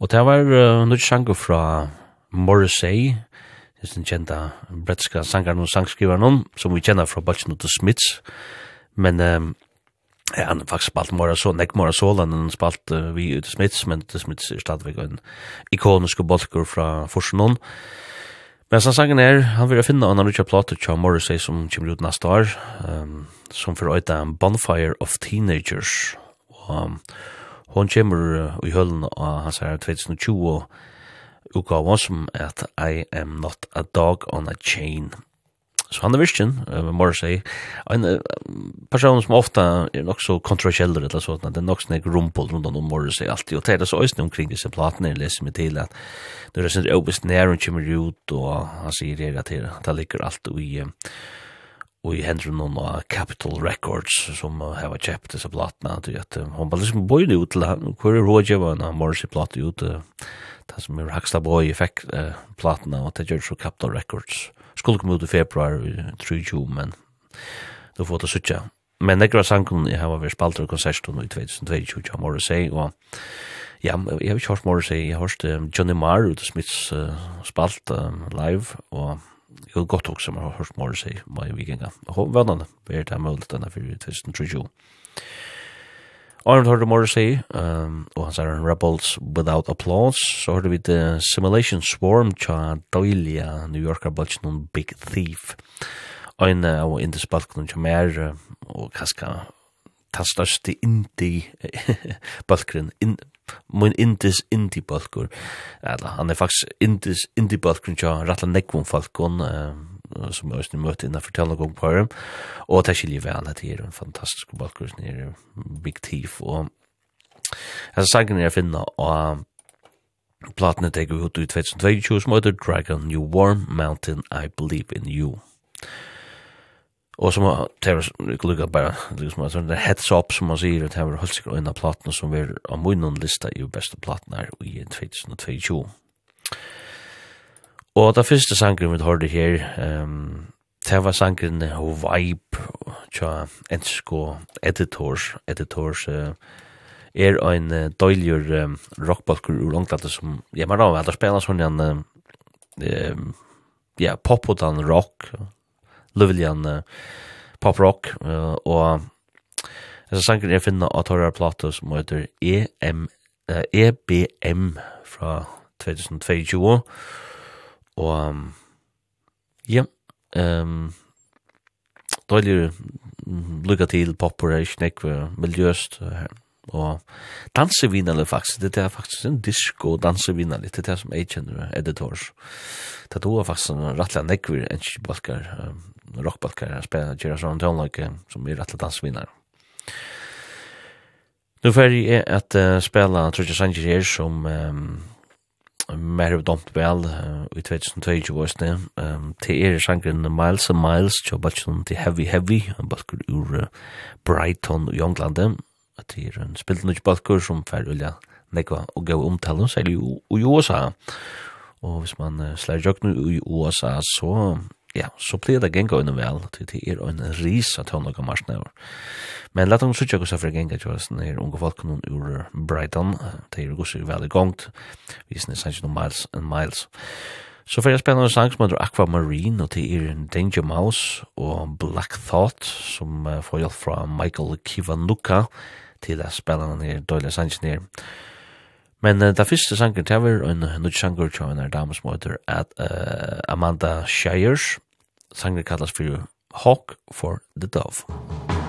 Og det var uh, nødt sanger fra Morrissey, det er den kjenta bretska sangaren og sangskriveren som vi kjenner fra Balchen og Smiths, men um, ja, han har faktisk spalt Mora Sol, nek Mora Sol, han har spalt uh, vi ut Smiths, men The Smiths er stadigvæk en ikonisk bolker fra Forsenån, Men som sangen er, han vil finne annan utja plato tja Morrissey som kommer ut neste år, um, som for øyta en bonfire of teenagers. Og um, hon kommer uh, i hølen av hans her 2020 utgave som at I am not a dog on a chain. Så han er virkjen, uh, må jeg si. En uh, person som ofta er nok så kontroversiell, eller sånn, det er nok sånn rumpel rundt om må jeg si alltid, og det er så øyne omkring disse platene, jeg leser meg til at det er sånn synes nær hun kommer ut, og han sier her at det ligger alt i og i hendren noen av Capitol Records som uh, har kjøpt disse platene at uh, hun bare liksom bøyde ut til han hvor er rådgjøvene av Morrissey-platet ut uh, det som er Hakstad Boy fikk uh, platene og det gjør så Capitol Records skulle komme ut i februar, tror jeg, men då får det suttja. Men nekra sangen jeg har vært spalt og konserten i 2022 av Morrissey, og ja, jeg har ikke hørt Morrissey, jeg har hørt Johnny Marr ut av Smiths uh, spalt um, live, og jeg har godt også har hørt Morrissey i vikinga. Og vannene, det er det mulig denne for 2022. Arnold hørte Morrissey, um, og han sier Rebels Without Applause, så hørte vi The Simulation Swarm tja døyliga New Yorker bultjen om Big Thief. Ein av uh, indie-spalken tja mer, og kaska ta største indie-balkren, in, mun indis indie-balkur, eller han er faktisk indis indie-balkren tja rattla nekvun falkon, uh, som Østene møtte innan fortellende gong på dem, og det skiljer vel at det er en fantastisk balkurs nere, Big Thief, og altså sangen er finna og platene tek ut i 2022 som heter Dragon New Warm Mountain I Believe in You. Og som har Terrors lukka bara liksom at det heads up som man sier at det har holdt seg unna platene som er av munnen lista i beste platene her i 2022. Og det første sangren vi hørte her, um, det var sangren Vibe, tja, ensko editors, editors, uh, er ein uh, døyljur um, rockbalkur ur Longlandet som, ja, man har vært spela sånn en, um, ja, popotan rock, løvelian uh, poprock, uh, og Alltså sangren är finna av Torra Plato som heter EM, uh, EBM fra 2022 Og ja, ehm dårligere lukka til popper er ikke nekve miljøst og dansevinale faktisk. Det er faktisk en disco dansevinale det er det som jeg kjenner editors. Det er faktisk en rettelig nekve en balkar rockbalkar jeg spiller gjør sånn tøvnløyke som er rettelig dansevinale Nu fer jeg at uh, spela Trudja Sanchez her som um, mer av domt vel i 2022 års um, Til er sangren Miles and Miles, til balkjon til Heavy Heavy, en balkur ur Brighton i at Til er en spilt nødt balkur som fer ulja nekva og gav omtalen, særlig i USA. Og hvis man slær jøknu i USA, så ja, så blir det genga under vel, til det er en ris av tøvnlag av marsnæver. Men lett om sutja gos afra genga til den her unge folk folkene ur Brighton, det er gos vel gongt, vi snir sanns om miles and miles. Så fyrir jeg spennende sang som heter Aquamarine, og det er Danger Mouse og Black Thought, som får hjelp fra Michael Kivanuka til å spennende den her døyla sangen her. Men uh, det første sangen til er en nødt sanger til en dame som heter at, uh, Amanda Shires. Sangen kallas for Hawk for the Dove.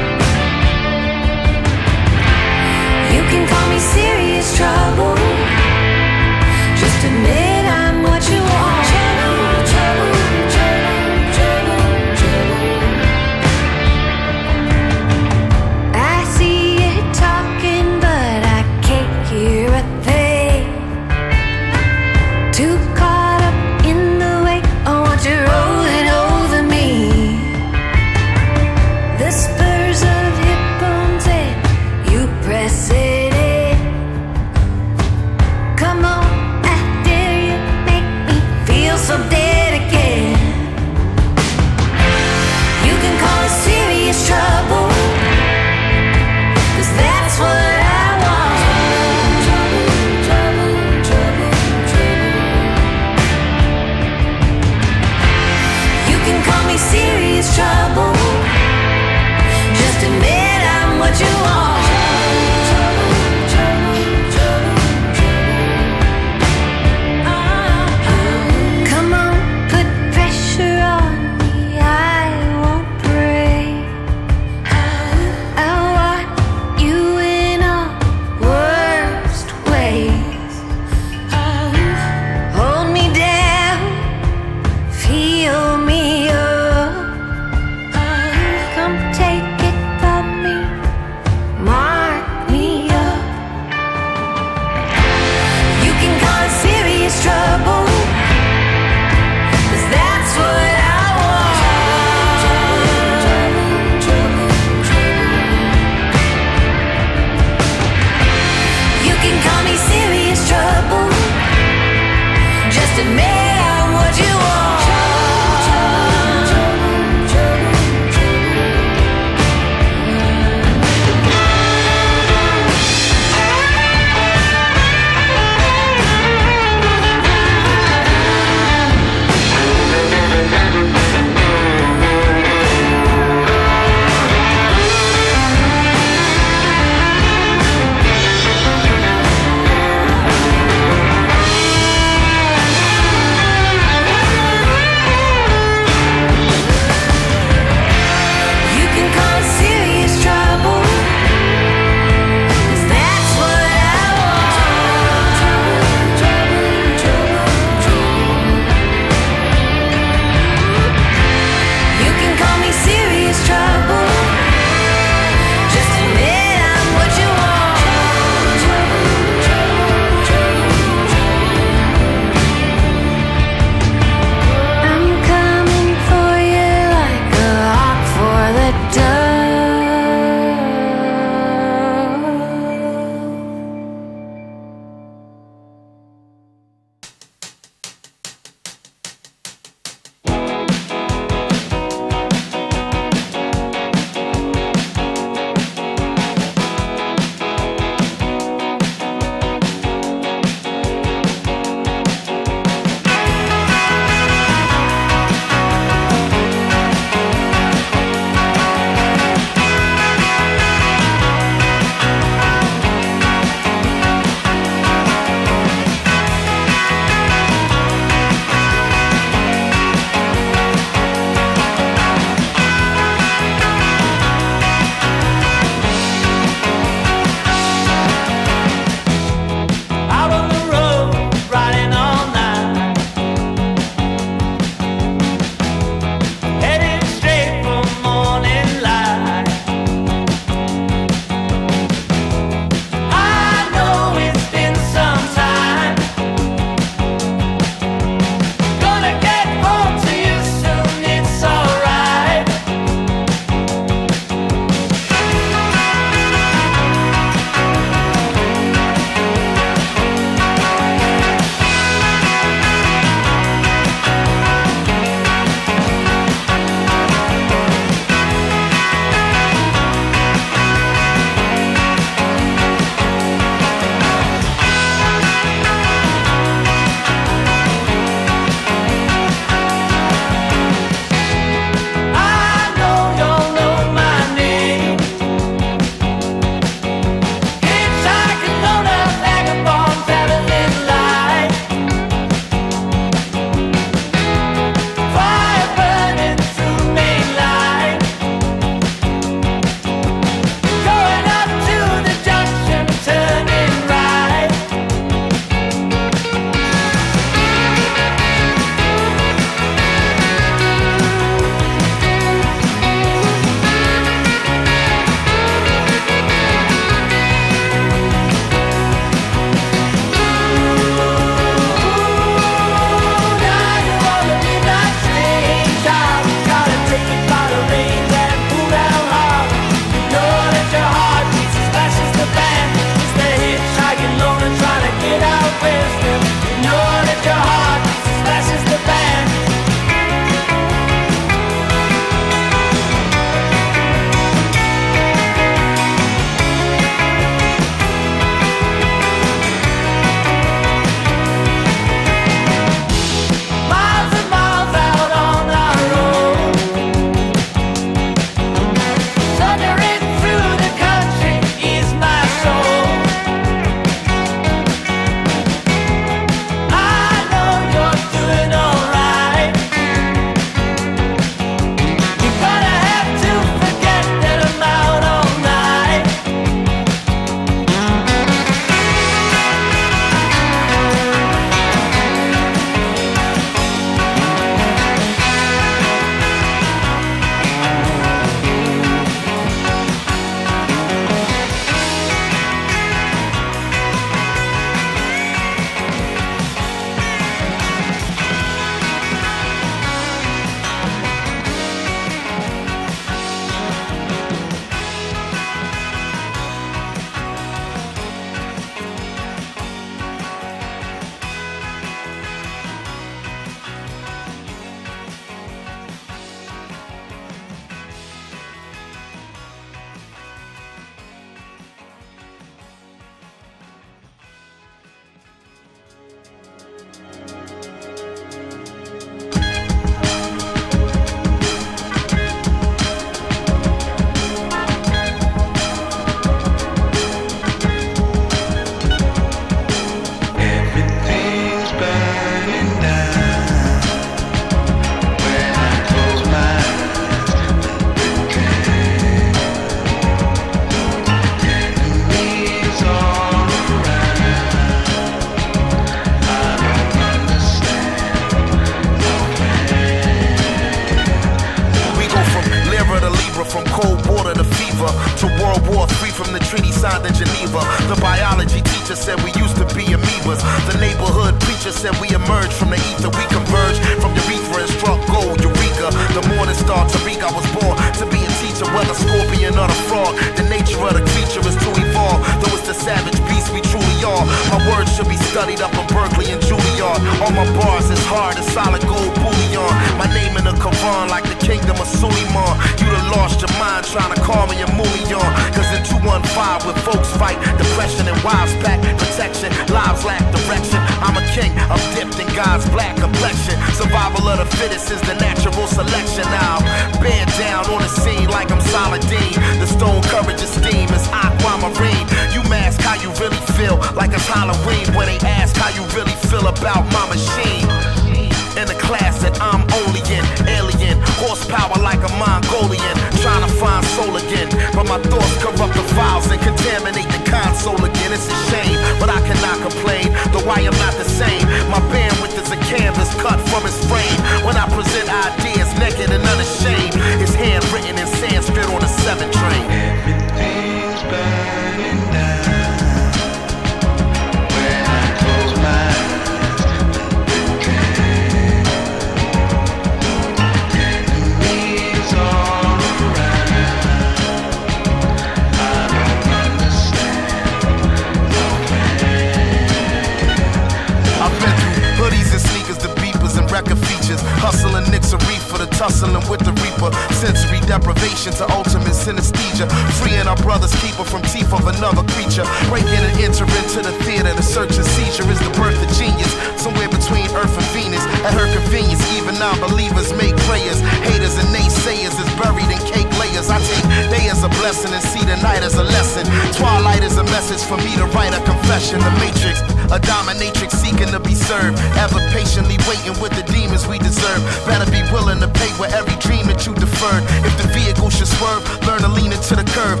night is a lesson. Twilight is a message for me to write a confession. The matrix a dominatrix seeking to be served. Ever patiently waiting with the demons we deserve. Better be willing to pay for every dream that you deferred. If the vehicle should swerve learn to lean into the curve.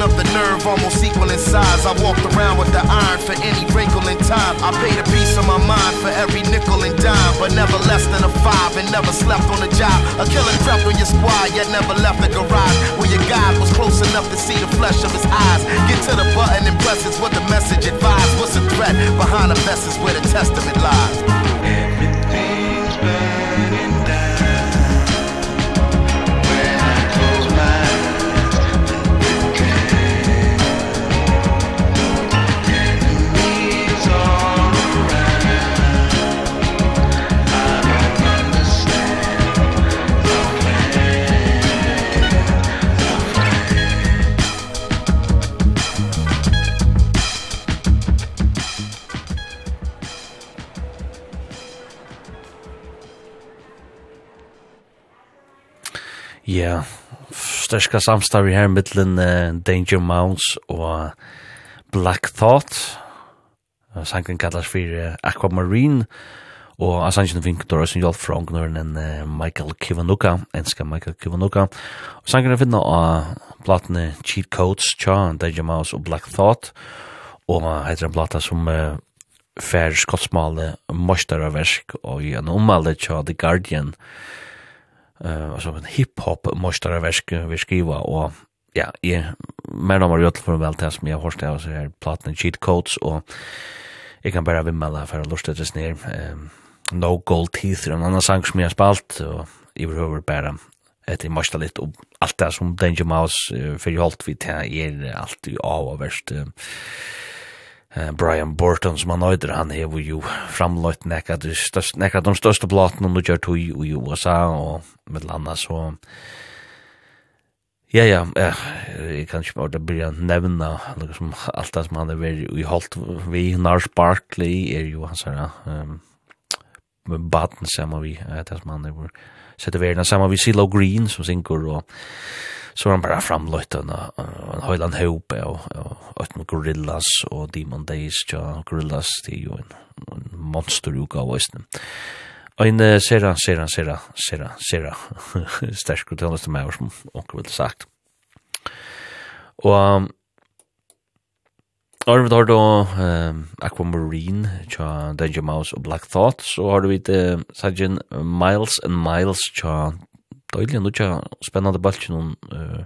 Building up the nerve almost equal in size. I walked around with the iron for any wrinkle in time. I paid a piece of my mind for every nickel and dime But never less than a five and never slept on a job A killer crept on your squad yet never left the garage Where your God was close enough to see the flesh of his eyes. Get to the button and press it's what the message advised. What's the threat behind the vest is where the testament lies? Every sterska samstar vi her mittlen uh, Danger Mounts og Black Thought. Uh, sangen kallas for uh, Aquamarine og Asanjen Vinkdor og hjelp fra ångnoren en uh, Michael Kivanuka, enska Michael Kivanuka. Og sangen er finna av uh, platene Cheat Codes, Cha, Danger Mouse og Black Thought og uh, heter en plata som uh, fær skottsmale mostaraversk og i en omvalde tja The Guardian. Uh, eh alltså en hiphop mästare verk vi skriva och ja, jag men om jag för väl test mig jag hörst jag så här platten cheat codes och jag kan bara vimma för att lusta det ner ehm no gold teeth och en annan sång som jag spalt och i behöver bara ett i måste lite och allt det som Danger Mouse för jag hållt vid det är allt ju av värst Brian Burton som han øyder, han hever jo framløyt nekka de største, nekka de største blaten om du gjør tog i USA og med landa så Ja, ja, ja, jeg kan ikke bare begynne å nevne liksom, alt det som han er vært i holdt vi, Nars Barkley er jo hans her, um, baden sammen vi, det som han er vært, sette verden sammen vi, Silo Green som synker og så var han bara framlöjt en, en höjlan hope och, och ett med Gorillas och Demon Days ja, Gorillas det är ju en, en monsteruka av Øysten en sera, sera, sera, sera, sera stersk uttalas til meg som onker ville sagt og Arvid har då um, Aquamarine, tja Danger Mouse og Black Thought, så har du vidt eh, Sajin Miles and Miles tja døylig nukja spennande balkin om uh,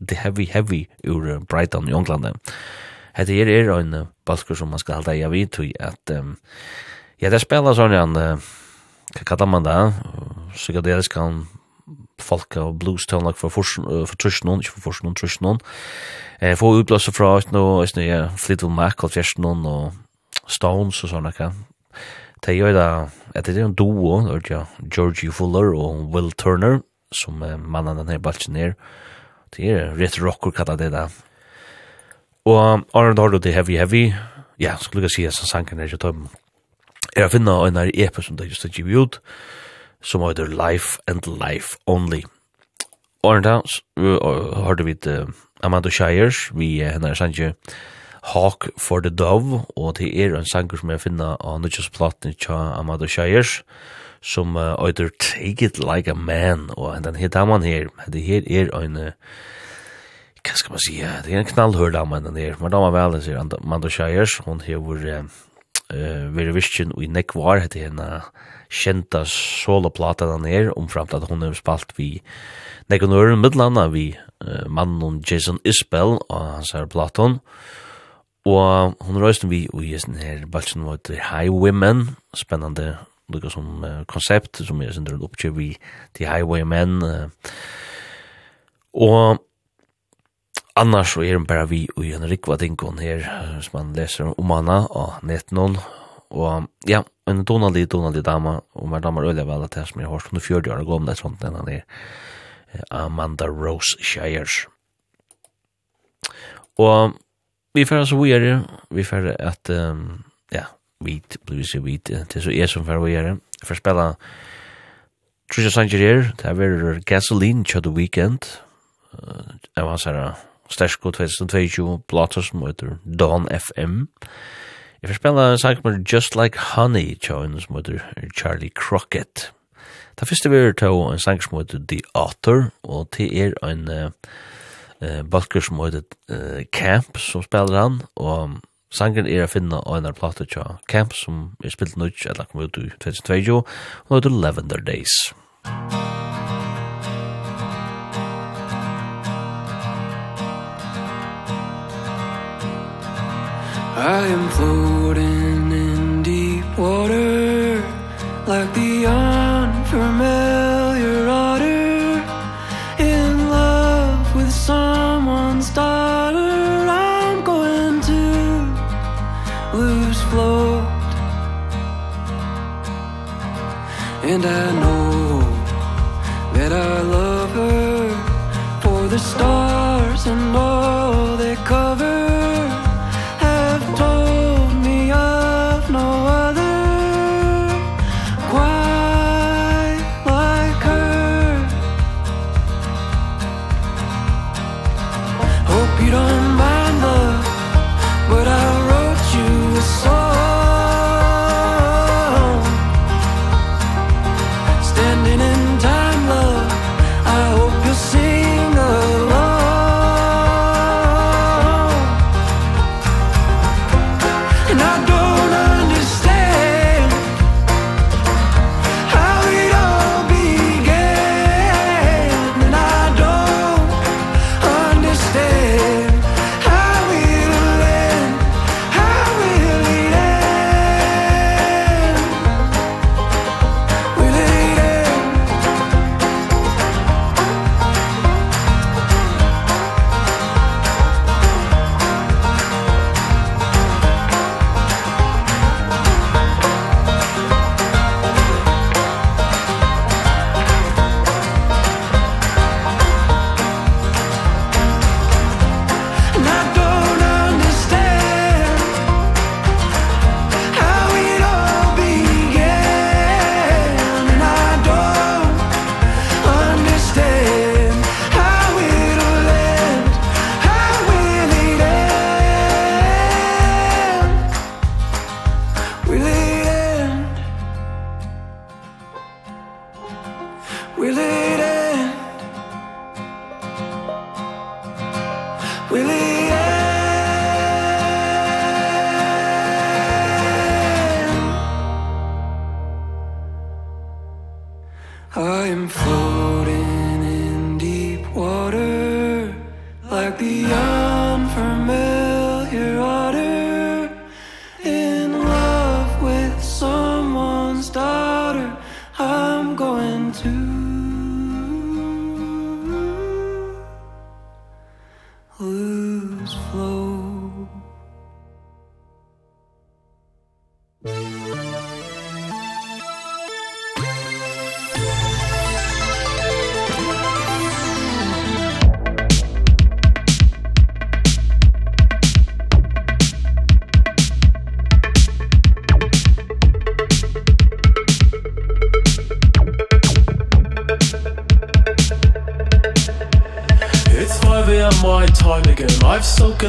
The Heavy Heavy ur Brighton i Ånglande. Hette her er en balkur som man skal halda i avi tui at um, ja, det spela sånn en uh, hva kallar man det psykadelisk kan folk av blues tonlag for forsen uh, for trusjon ikke for forsen trusjon eh få utblåse fra no, nå er snø Fleetwood Mac og Fjersen og Stones og sånne kan Det er jo da, det er en duo, det er Georgie Fuller og Will Turner, som mannen den her balsen er. Det er rett rocker kalla det da. Og Arnold Hardo, det heavy heavy, ja, skulle jeg si at sangen er ikke tøm. Er å finne en her epe som det just er givet ut, som heter Life and Life Only. Arnold Hardo, har du vidt uh, Amanda Shires, vi er henne er sangen, Hawk for the Dove, og det er en sanger som jeg finner av Nutjusplaten tja Amado Shires, som uh, Take It Like a Man, og den her damen her, det her er en, hva skal man si, det er en knallhør damen den her, men damen vel, sier Amado Shires, hun hever uh, uh, vire virkjen og i nekvar, heter henne kjenta soloplata den her, omframt at hun har spalt vi nekonøren, middelanda vi uh, mannen Jason Isbell, og hans her platon, og Og hun røyste vi i hesten her balsen mot High Women, spennende lukka som uh, konsept som er sindrun oppkjøy vi til Highwaymen uh, og annars så er hun bare vi og en rikva dinkon her uh, som man leser om hana og netnån og ja, en donaldi, donaldi dama og mer damer øyla vel at jeg som er hårst hun er 40 år og gomlet sånt enn han er Amanda Rose Shires. Og vi får så vidare. Vi får att um, ja, vi blues vi vid det så är som för vidare. För spela Trisha Sanger Sanchez det är gasoline for the weekend. Det var så där Stasko 2022 som heter Dawn FM. Jag spela en sak med Just Like Honey tjauen som heter Charlie Crockett. Det første vi er til en sang som heter The Author, og det er en uh, eh, balker som heter eh, Camp som spiller han, og sangen er å finne av en av platet til Camp som er spilt nødt, eller kom ut i 2022, og heter Lavender Days. I am floating in deep water Like the unfermented And I know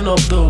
up the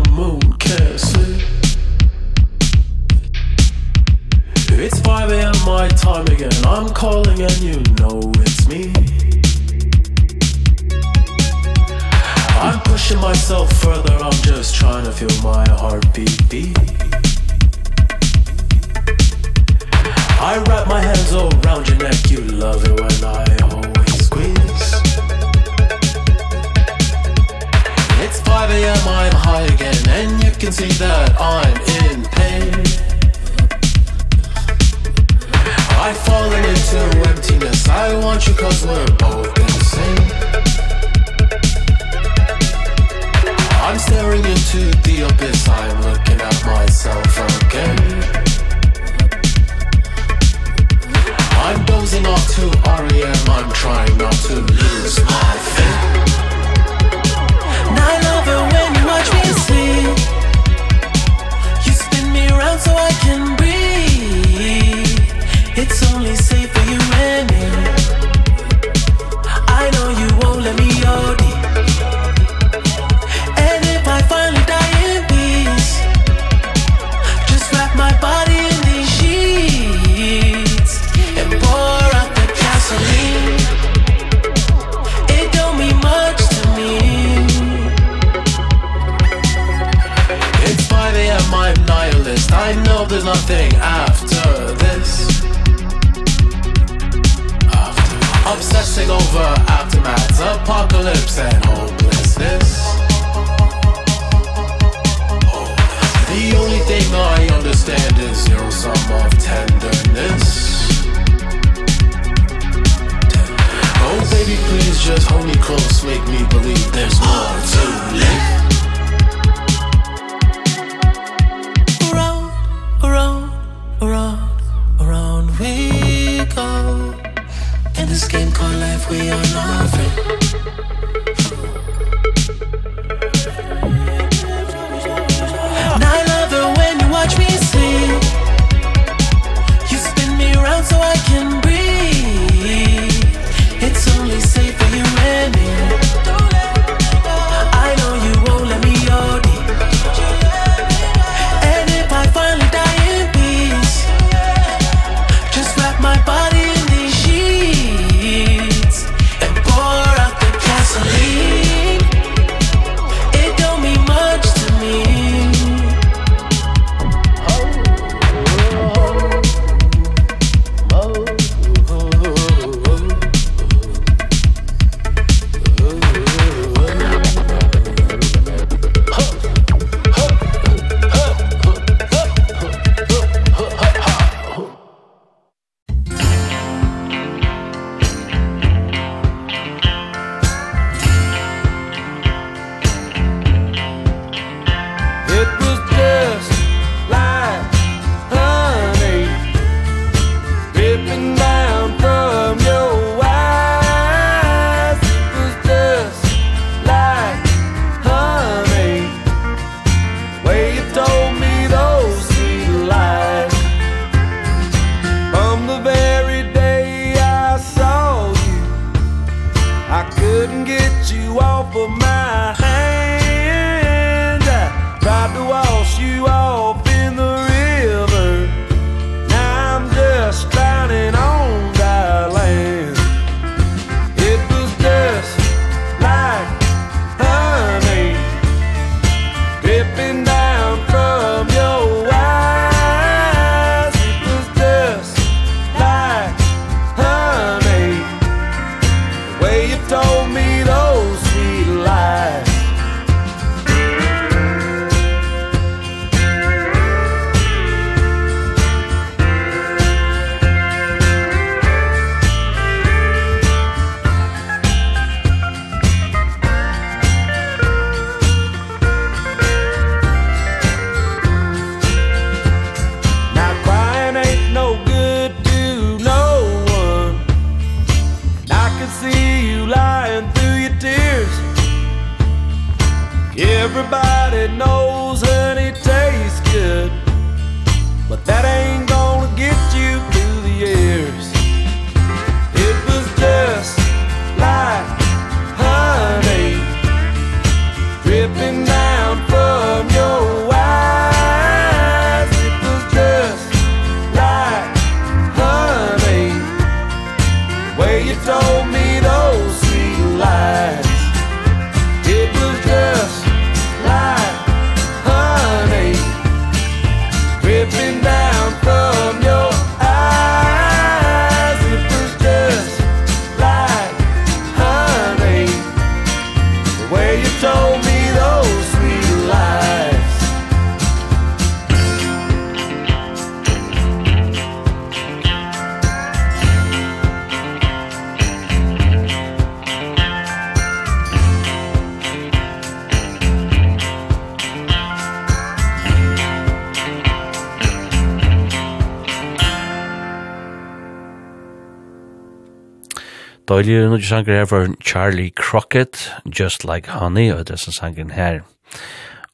det er noen sanger her for Charlie Crockett, Just Like Honey, og det er sangen her.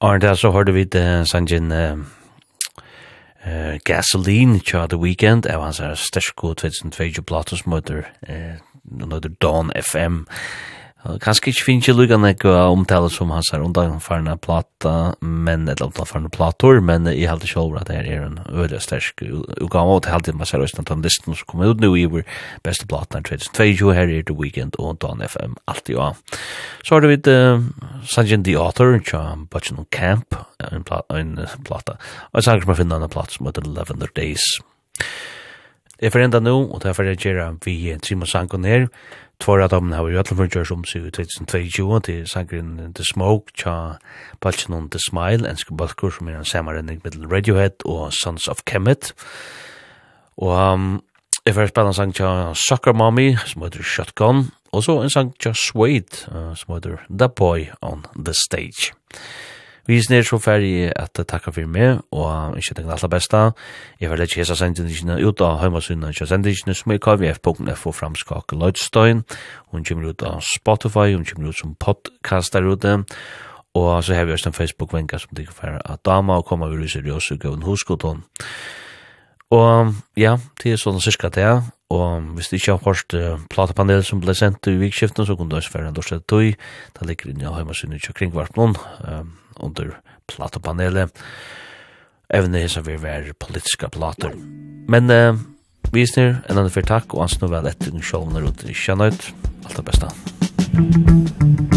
Og der så hørte vi det sangen uh, uh, Gasoline, tja The Weekend, av hans her stersko 2022 som heter uh, under Dawn FM. Kanskje ikke finnes ikke lukka ikke å omtale som hans her undanfarne plata, men, eller undanfarne plator, men jeg heldig sjolver at det her er en øyla stersk utgave, og til heldig man ser òsne den listen som kommer ut nå i vår beste platan 2022, her er The Weekend og Dan FM, alt i år. Så har vi uh, Sanjin The Author, tja, Butchin Camp, en plata, en plata, og en sanger som er finnet en plata som heter Lavender Days. Lavender Days. Jeg får enda nå, og derfor er jeg gjerne vi Trima sangen her. Tvår av dem har vi alle funnet som seg i 2022 til sangren The Smoke, tja balsen om The Smile, enske balkur som er en samarrenning med Radiohead og Sons of Kemet. Og um, jeg får spela en sang tja Soccer Mommy, som heter Shotgun, og så en sang tja Suede, uh, som heter The Boy on the Stage. Vi snir så ferdig at takka fyrir meg, og ikke tenk det besta. Jeg vil ikke hesa sendingene ut av heimasynet ikke sendingene som er kvf.f og framskake Løydstøyen. Hun kommer ut av Spotify, hun kommer ut som podcast der ute. Og så har vi også en Facebook-venka som tykker for at dama og kommer vi lyser i oss og gøven hoskoton. Og ja, det er sånn cirka det, og hvis du ikke har hørt uh, platepanel som ble sendt i vikskiften, så kunne du også fyrir en dårlig tøy, det ligger inn i heimasynet ikke kringvarp noen, um, under platopanelet. Evne hesa vi var politiska plater. Men uh, vi snir en annan fyrir takk og ansnu vel etter sjåvner rundt i kjennøyt. Alt det besta.